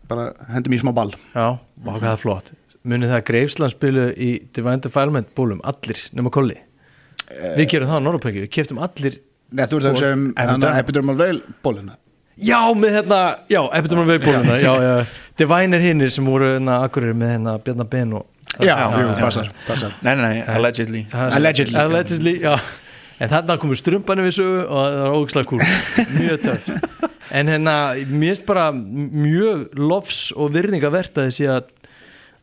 [SPEAKER 3] bara hendum í smá ball.
[SPEAKER 1] já, hvað er flott Munið það að Greifsland spilu í Divine Defilement bólum, allir nema kolli Við gerum það á Norrpöki, við keftum allir
[SPEAKER 3] Nei, þú ert að hugsa um
[SPEAKER 4] Epidermal.
[SPEAKER 3] epidermal veil bólina.
[SPEAKER 1] Já, með hérna, já, Epidermal Veilbóluna Já, já, Divine er hinnir sem voru hérna akkurir með hérna Bjarnar Ben og
[SPEAKER 3] Já, jú, passar, passar.
[SPEAKER 4] nei, nei, nei, allegedly
[SPEAKER 3] Allegedly.
[SPEAKER 1] Allegedly, já En þarna komu strumpanum sögu og það var ógislega kúl Mjög töff En hérna, mér finnst bara mjög lofs og virðingavert að þessi að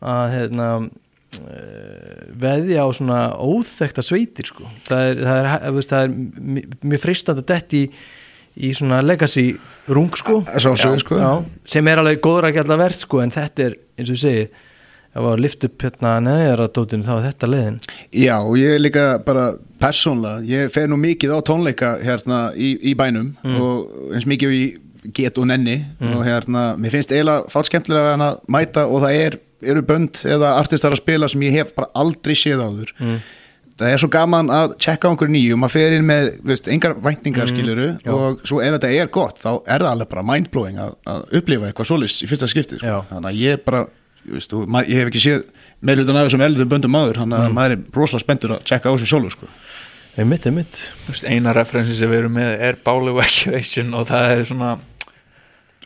[SPEAKER 1] að hérna uh, veðja á svona óþekta sveitir sko. það er, það er, er, það er mjög freistandi að detti í, í svona legacy rung sko.
[SPEAKER 3] Sjálfsögðu, sko.
[SPEAKER 1] Já, sem er alveg góður að gætla verð sko, en þetta er eins og ég segi ef að lift upp hérna neðjara dótinu þá er þetta leiðin.
[SPEAKER 3] Já, og ég er líka bara persónlega, ég fer nú mikið á tónleika hérna í, í bænum og eins mikið og ég get og nenni. Og hérna, mér finnst eiginlega fátt skemmtilega að mæta og það er, eru bönd eða artistar að spila sem ég hef bara aldrei séð áður. Það er svo gaman að checka einhverju nýju maður fer inn með, veist, engar væntingar skiluru og svo ef þetta er gott þá er það alveg bara mindblowing að, að upplifa eitthvað svolis í fyrsta skipti sko. Þannig að ég bara, ma- ég hef ekki séð meðlutan af þessum eldur böndum maður þannig að maður er rosalega spenntur að checka á þessu sjálfur sko.
[SPEAKER 1] einmitt, einmitt
[SPEAKER 4] eina referensi sem við erum með er Báli Evacuation og það er svona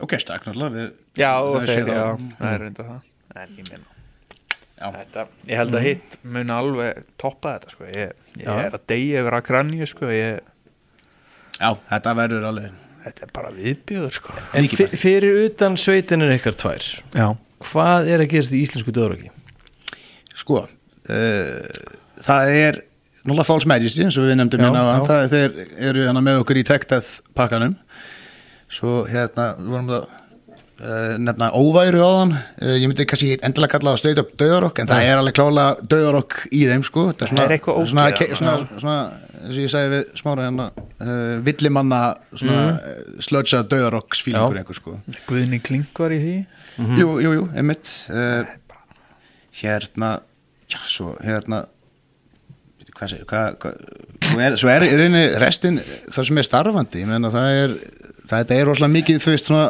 [SPEAKER 3] ok, stakk náttúrulega
[SPEAKER 4] já,
[SPEAKER 3] það
[SPEAKER 4] og
[SPEAKER 3] er
[SPEAKER 4] þeir, já,
[SPEAKER 3] á-
[SPEAKER 4] það er reynda það en ég meina
[SPEAKER 3] Já.
[SPEAKER 4] þetta, ég held að hitt muni alveg toppa þetta sko. ég, ég er að deyja yfir að kranju sko. ég,
[SPEAKER 3] já, þetta verður alveg
[SPEAKER 4] þetta er bara viðbjöður sko.
[SPEAKER 1] En fyrir utan sveitinir ykkar tvær
[SPEAKER 4] já,
[SPEAKER 1] Hvað er að gerast í íslensku döðraki?
[SPEAKER 3] sko uh, það er Nóla Falls Majesty eins og við nefndum hérna áðan, það þeir eru hérna með okkur í tektað pakkanum. Svo hérna við vorum að uh, nefna óværu á þann uh, ég myndi kannski endilega kalla það stöðt upp döðarokk en það er alveg klálega döðarokk í þeim sko. Það er, svona,
[SPEAKER 4] Það er eitthvað ógeð
[SPEAKER 3] svona, svona, eins og ég segi við smára hérna uh, villimanna mm. slötsa döðarokksfílingur einhver sko.
[SPEAKER 4] Guðni Klink var í því.
[SPEAKER 3] Jú, jú, jú, einmitt. Uh, Hérna Já, svo hérna Hvað segir, hvað, Svo er, svo er í rauninni restin það sem er starfandi, ég meina það er það er rosalega mikið, þú veist svona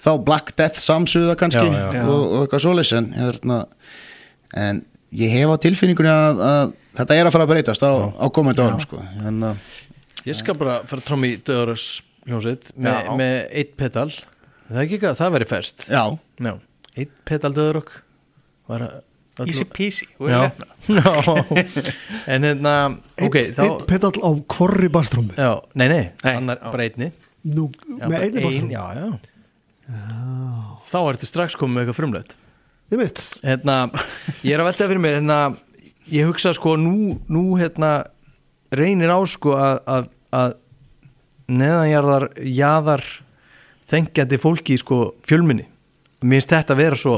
[SPEAKER 3] þá Black Death samsuða kannski
[SPEAKER 1] Já, já.
[SPEAKER 3] Og, og eitthvað svoleiðis en, hérna, en ég hef á tilfinningunni að, að þetta er að fara að breytast á, á komandi árum sko. hérna,
[SPEAKER 1] Ég skal bara fara trómi í döðaraks hljómsveit með, með eitt pedal. Það er ekki eitthvað, það væri færst
[SPEAKER 3] Já,
[SPEAKER 1] Já, eitt pedal döðarokk var að
[SPEAKER 4] Easy peasy. Nefna.
[SPEAKER 1] Já. en hérna ok,
[SPEAKER 2] Einn
[SPEAKER 1] þá
[SPEAKER 2] ein pedal á korri bastrúmi
[SPEAKER 1] já, nei, nei,
[SPEAKER 4] Nei,
[SPEAKER 1] annar einni.
[SPEAKER 2] Nú,
[SPEAKER 1] já,
[SPEAKER 2] með
[SPEAKER 1] bara
[SPEAKER 2] einu
[SPEAKER 1] ein,
[SPEAKER 2] bastrúmi
[SPEAKER 1] já, þá ertu strax komið með eitthvað frumlegt.
[SPEAKER 2] Ég veit
[SPEAKER 1] hérna, ég er að velta fyrir mér hérna, ég hugsa sko nú, nú hérna reynir á sko að, að, að neðanjarðar jaðar þengjandi fólki í sko fjölminni. Mér finnst þetta að vera svo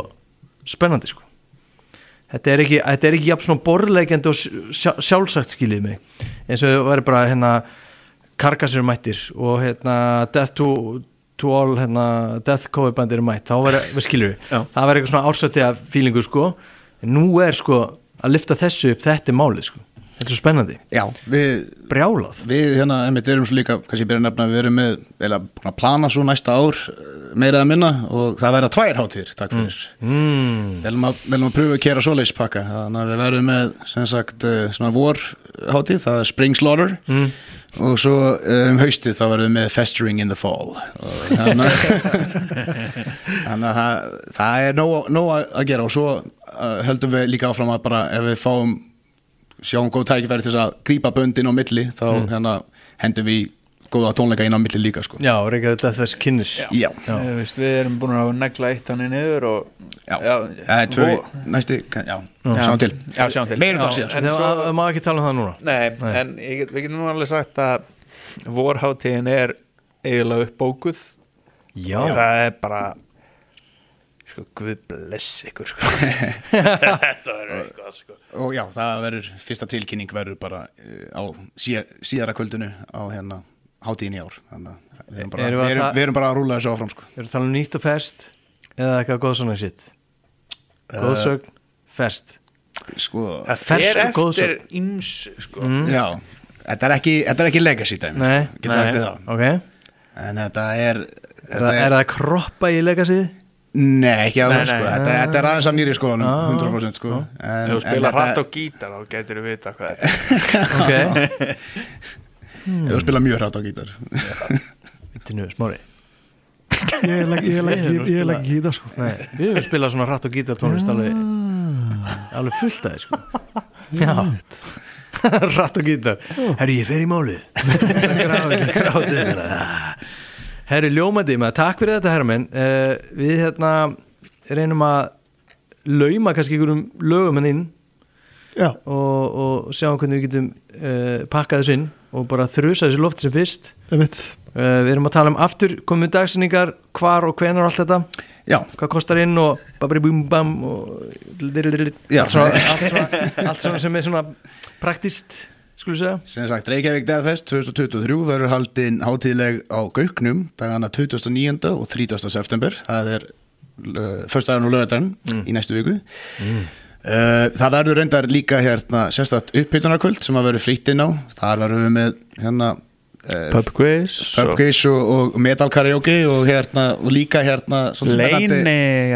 [SPEAKER 1] spennandi sko. Þetta er ekki, þetta er ekki jafn svona borðleikjandi og sjá, sjálfsagt skiljið mig. Eins og það væri bara hérna karkasir mættir og hérna Death to, to All hérna, Death Cover Band eru mætt þá verður, við skiljum við, það verður eitthvað svona ársættið fílingu sko, en nú er sko að lifta þessu upp, þetta er málið sko. Þetta er svo spennandi,
[SPEAKER 3] já, við
[SPEAKER 1] brjálað.
[SPEAKER 3] Við hérna, einmitt, erum svo líka, kannski ég byrja að nefna, við erum með, eða að plana svo næsta ár eh, meira að minna og það verða tvær hátíðir, takk fyrir.
[SPEAKER 1] mm.
[SPEAKER 3] Við viljum að, að pröfa að kera svoleiðis pakka, þannig að við verðum með, sem sagt, eh, svona vor hátíð, það er Spring Slaughter.
[SPEAKER 1] Mm.
[SPEAKER 3] Og svo eh, um haustið þá verðum við með Festering in the Fall. Og Þannig að- það, það er nóg, nóg að gera og svo uh, höldum við líka áfram að bara ef við fáum sjáum góð tækifæri til að grípa böndin á milli þá hérna, hendum við góða tónleika inn á milli líka sko.
[SPEAKER 1] já, Reykjavík Deathfest kynnis
[SPEAKER 3] Já,
[SPEAKER 1] Já.
[SPEAKER 4] Veist, við erum búin að negla eitt hann niður og
[SPEAKER 3] já,
[SPEAKER 4] Já,
[SPEAKER 3] það er tvö, næsti, já,
[SPEAKER 4] Já.
[SPEAKER 3] sjáum til
[SPEAKER 4] Já, sjáum til
[SPEAKER 3] Meira um það
[SPEAKER 4] en
[SPEAKER 1] það má ekki tala um það núna
[SPEAKER 4] Nei,
[SPEAKER 1] Nei.
[SPEAKER 4] en get- við getum nú alveg sagt að vorháttíðin er eiginlega uppbókuð
[SPEAKER 1] já,
[SPEAKER 4] það er bara sko, guð bless ykkur sko. þetta verður eitthvað sko.
[SPEAKER 3] og já, það verður, fyrsta tilkynning verður bara uh, á síð, síðara kvöldinu á hérna hátíðin í ár þannig að við erum bara,
[SPEAKER 1] Erum
[SPEAKER 3] við
[SPEAKER 1] að
[SPEAKER 3] erum, við erum bara að rúla þessu áfram sko.
[SPEAKER 1] Erum við að tala um nýtt og ferst eða eitthvað góðsóna sitt Góðsögn, ferst
[SPEAKER 3] sko,
[SPEAKER 4] það
[SPEAKER 1] Fersk
[SPEAKER 4] fer
[SPEAKER 1] og góðsögn.
[SPEAKER 4] eftir íms sko.
[SPEAKER 1] mm.
[SPEAKER 3] já þetta er ekki, þetta er ekki legacy dæmi
[SPEAKER 1] Nei,
[SPEAKER 3] sko, það
[SPEAKER 1] ok Er,
[SPEAKER 3] en þetta er,
[SPEAKER 1] það,
[SPEAKER 3] þetta
[SPEAKER 1] er það að kroppa í legasið?
[SPEAKER 3] Nei, ekki alveg
[SPEAKER 4] Nei,
[SPEAKER 3] sko,
[SPEAKER 4] nei.
[SPEAKER 3] þetta, þetta er aðeins af nýri skoðanum,
[SPEAKER 1] Ah,
[SPEAKER 3] 100% sko en,
[SPEAKER 4] ef þú spila hratt á gítar þá getur þú vita hvað þetta er
[SPEAKER 1] Ok,
[SPEAKER 3] Ef þú spila mjög hratt á gítar.
[SPEAKER 1] Vittu nú, smári.
[SPEAKER 2] Ég legg
[SPEAKER 1] er
[SPEAKER 2] ekki það sko.
[SPEAKER 1] Nei, Við höfum spilað svona hratt og gítartónlist alveg, alveg fullt að þið sko. Já. Hratt og gítar. Herri, ég fer í málið. Herri, ljómandi maður, takk fyrir þetta herramenn. Uh, Við hérna reynum að lauma kannski ykkurum lögum henni inn
[SPEAKER 2] Já,
[SPEAKER 1] og, og sjáum hvernig við getum uh, pakkað þessu inn og bara þrusa þessu loft sem fyrst. Uh, Við erum að tala um aftur komum dagsinningar, hvar og hvenar og allt þetta.
[SPEAKER 3] Já,
[SPEAKER 1] hvað kostar inn og babri búm bam og
[SPEAKER 3] Já.
[SPEAKER 1] allt svona, allt, svona, allt svona sem er svona praktist skulum segja.
[SPEAKER 3] Sem sagt Reykjavík Deathfest 2023 verður haldin hátíðleg á Gauknum dagana 29. og 30. september. Það er uh, föstudagurinn og lögadagurinn í næstu viku. Uh, það verður reyndar líka hérna sérstætt uppbytunarkvöld sem að verður frýtt inn á. Þar verður við með hérna uh,
[SPEAKER 4] Pub quiz og
[SPEAKER 3] pubquiz og, og metal karaoke og hérna og líka hérna
[SPEAKER 4] Leini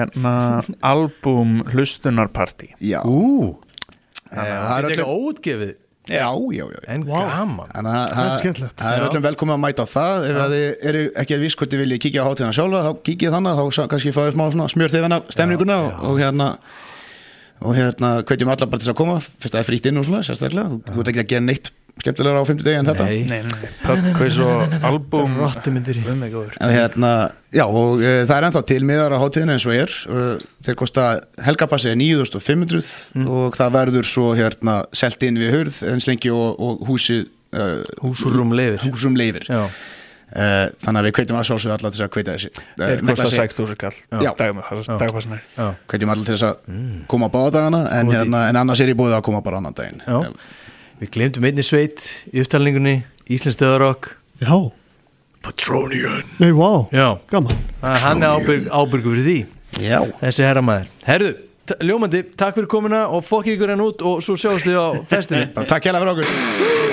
[SPEAKER 4] hérna, album hlustunarparty
[SPEAKER 3] já,
[SPEAKER 1] Ú,
[SPEAKER 3] Eh, það er
[SPEAKER 1] eitthvað óutgefið
[SPEAKER 3] já, já, já, já.
[SPEAKER 1] En gaman.
[SPEAKER 2] Það er
[SPEAKER 3] er öllum velkomið að mæta á það. Ef að þið eru ekki að viss hvort þið viljið kíkja á hátíðina sjálfa þá kíkja þannig, þá kannski fáið smá svona smjörþefina stemninguna og, og hérna og hérna hvetjum alla bara til að koma. Fyrst að það er frýtt inn og svona, sérstaklega. Þú, þú ert ekki að gera neitt skemmtilegra á 50 degi en þetta.
[SPEAKER 1] Nei,
[SPEAKER 4] Nei, nei, nei, pub quiz og góður.
[SPEAKER 3] En hérna, já, og e, það er ennþá til miðar á hátíðinu eins og er. Uh, þeir kosta, helgapassi er 9500 og það verður svo hérna selt inn við hurð eins lengi og, og húsið uh,
[SPEAKER 1] Húsrúm lifir
[SPEAKER 3] húsum leifir
[SPEAKER 1] Já,
[SPEAKER 3] uh, þannig að við hvetjum að sjálfsögðu alla til að hvetja þessi
[SPEAKER 4] Þeir
[SPEAKER 3] uh,
[SPEAKER 4] kosta
[SPEAKER 3] negla sig.
[SPEAKER 4] 6.000 kall. Dagpassanir
[SPEAKER 1] já,
[SPEAKER 3] hvetjum alla til þess að koma á báðadagana en, hérna, en annars er ég búið að koma bara annan daginn.
[SPEAKER 1] Já. við glemdum einni sveit í upptalningunni Íslands döðarokk
[SPEAKER 2] Já,
[SPEAKER 1] Patronian
[SPEAKER 2] nei,
[SPEAKER 1] Já,
[SPEAKER 2] gaman.
[SPEAKER 1] Það- hann er ábyrg, ábyrgur fyrir því.
[SPEAKER 3] Já,
[SPEAKER 1] Þessi herramæður Herðu, ljómandi, takk fyrir komuna og fokkið ykkur hann út og svo sjáumst þið á festinni.
[SPEAKER 3] Takk hérlega fyrir okkur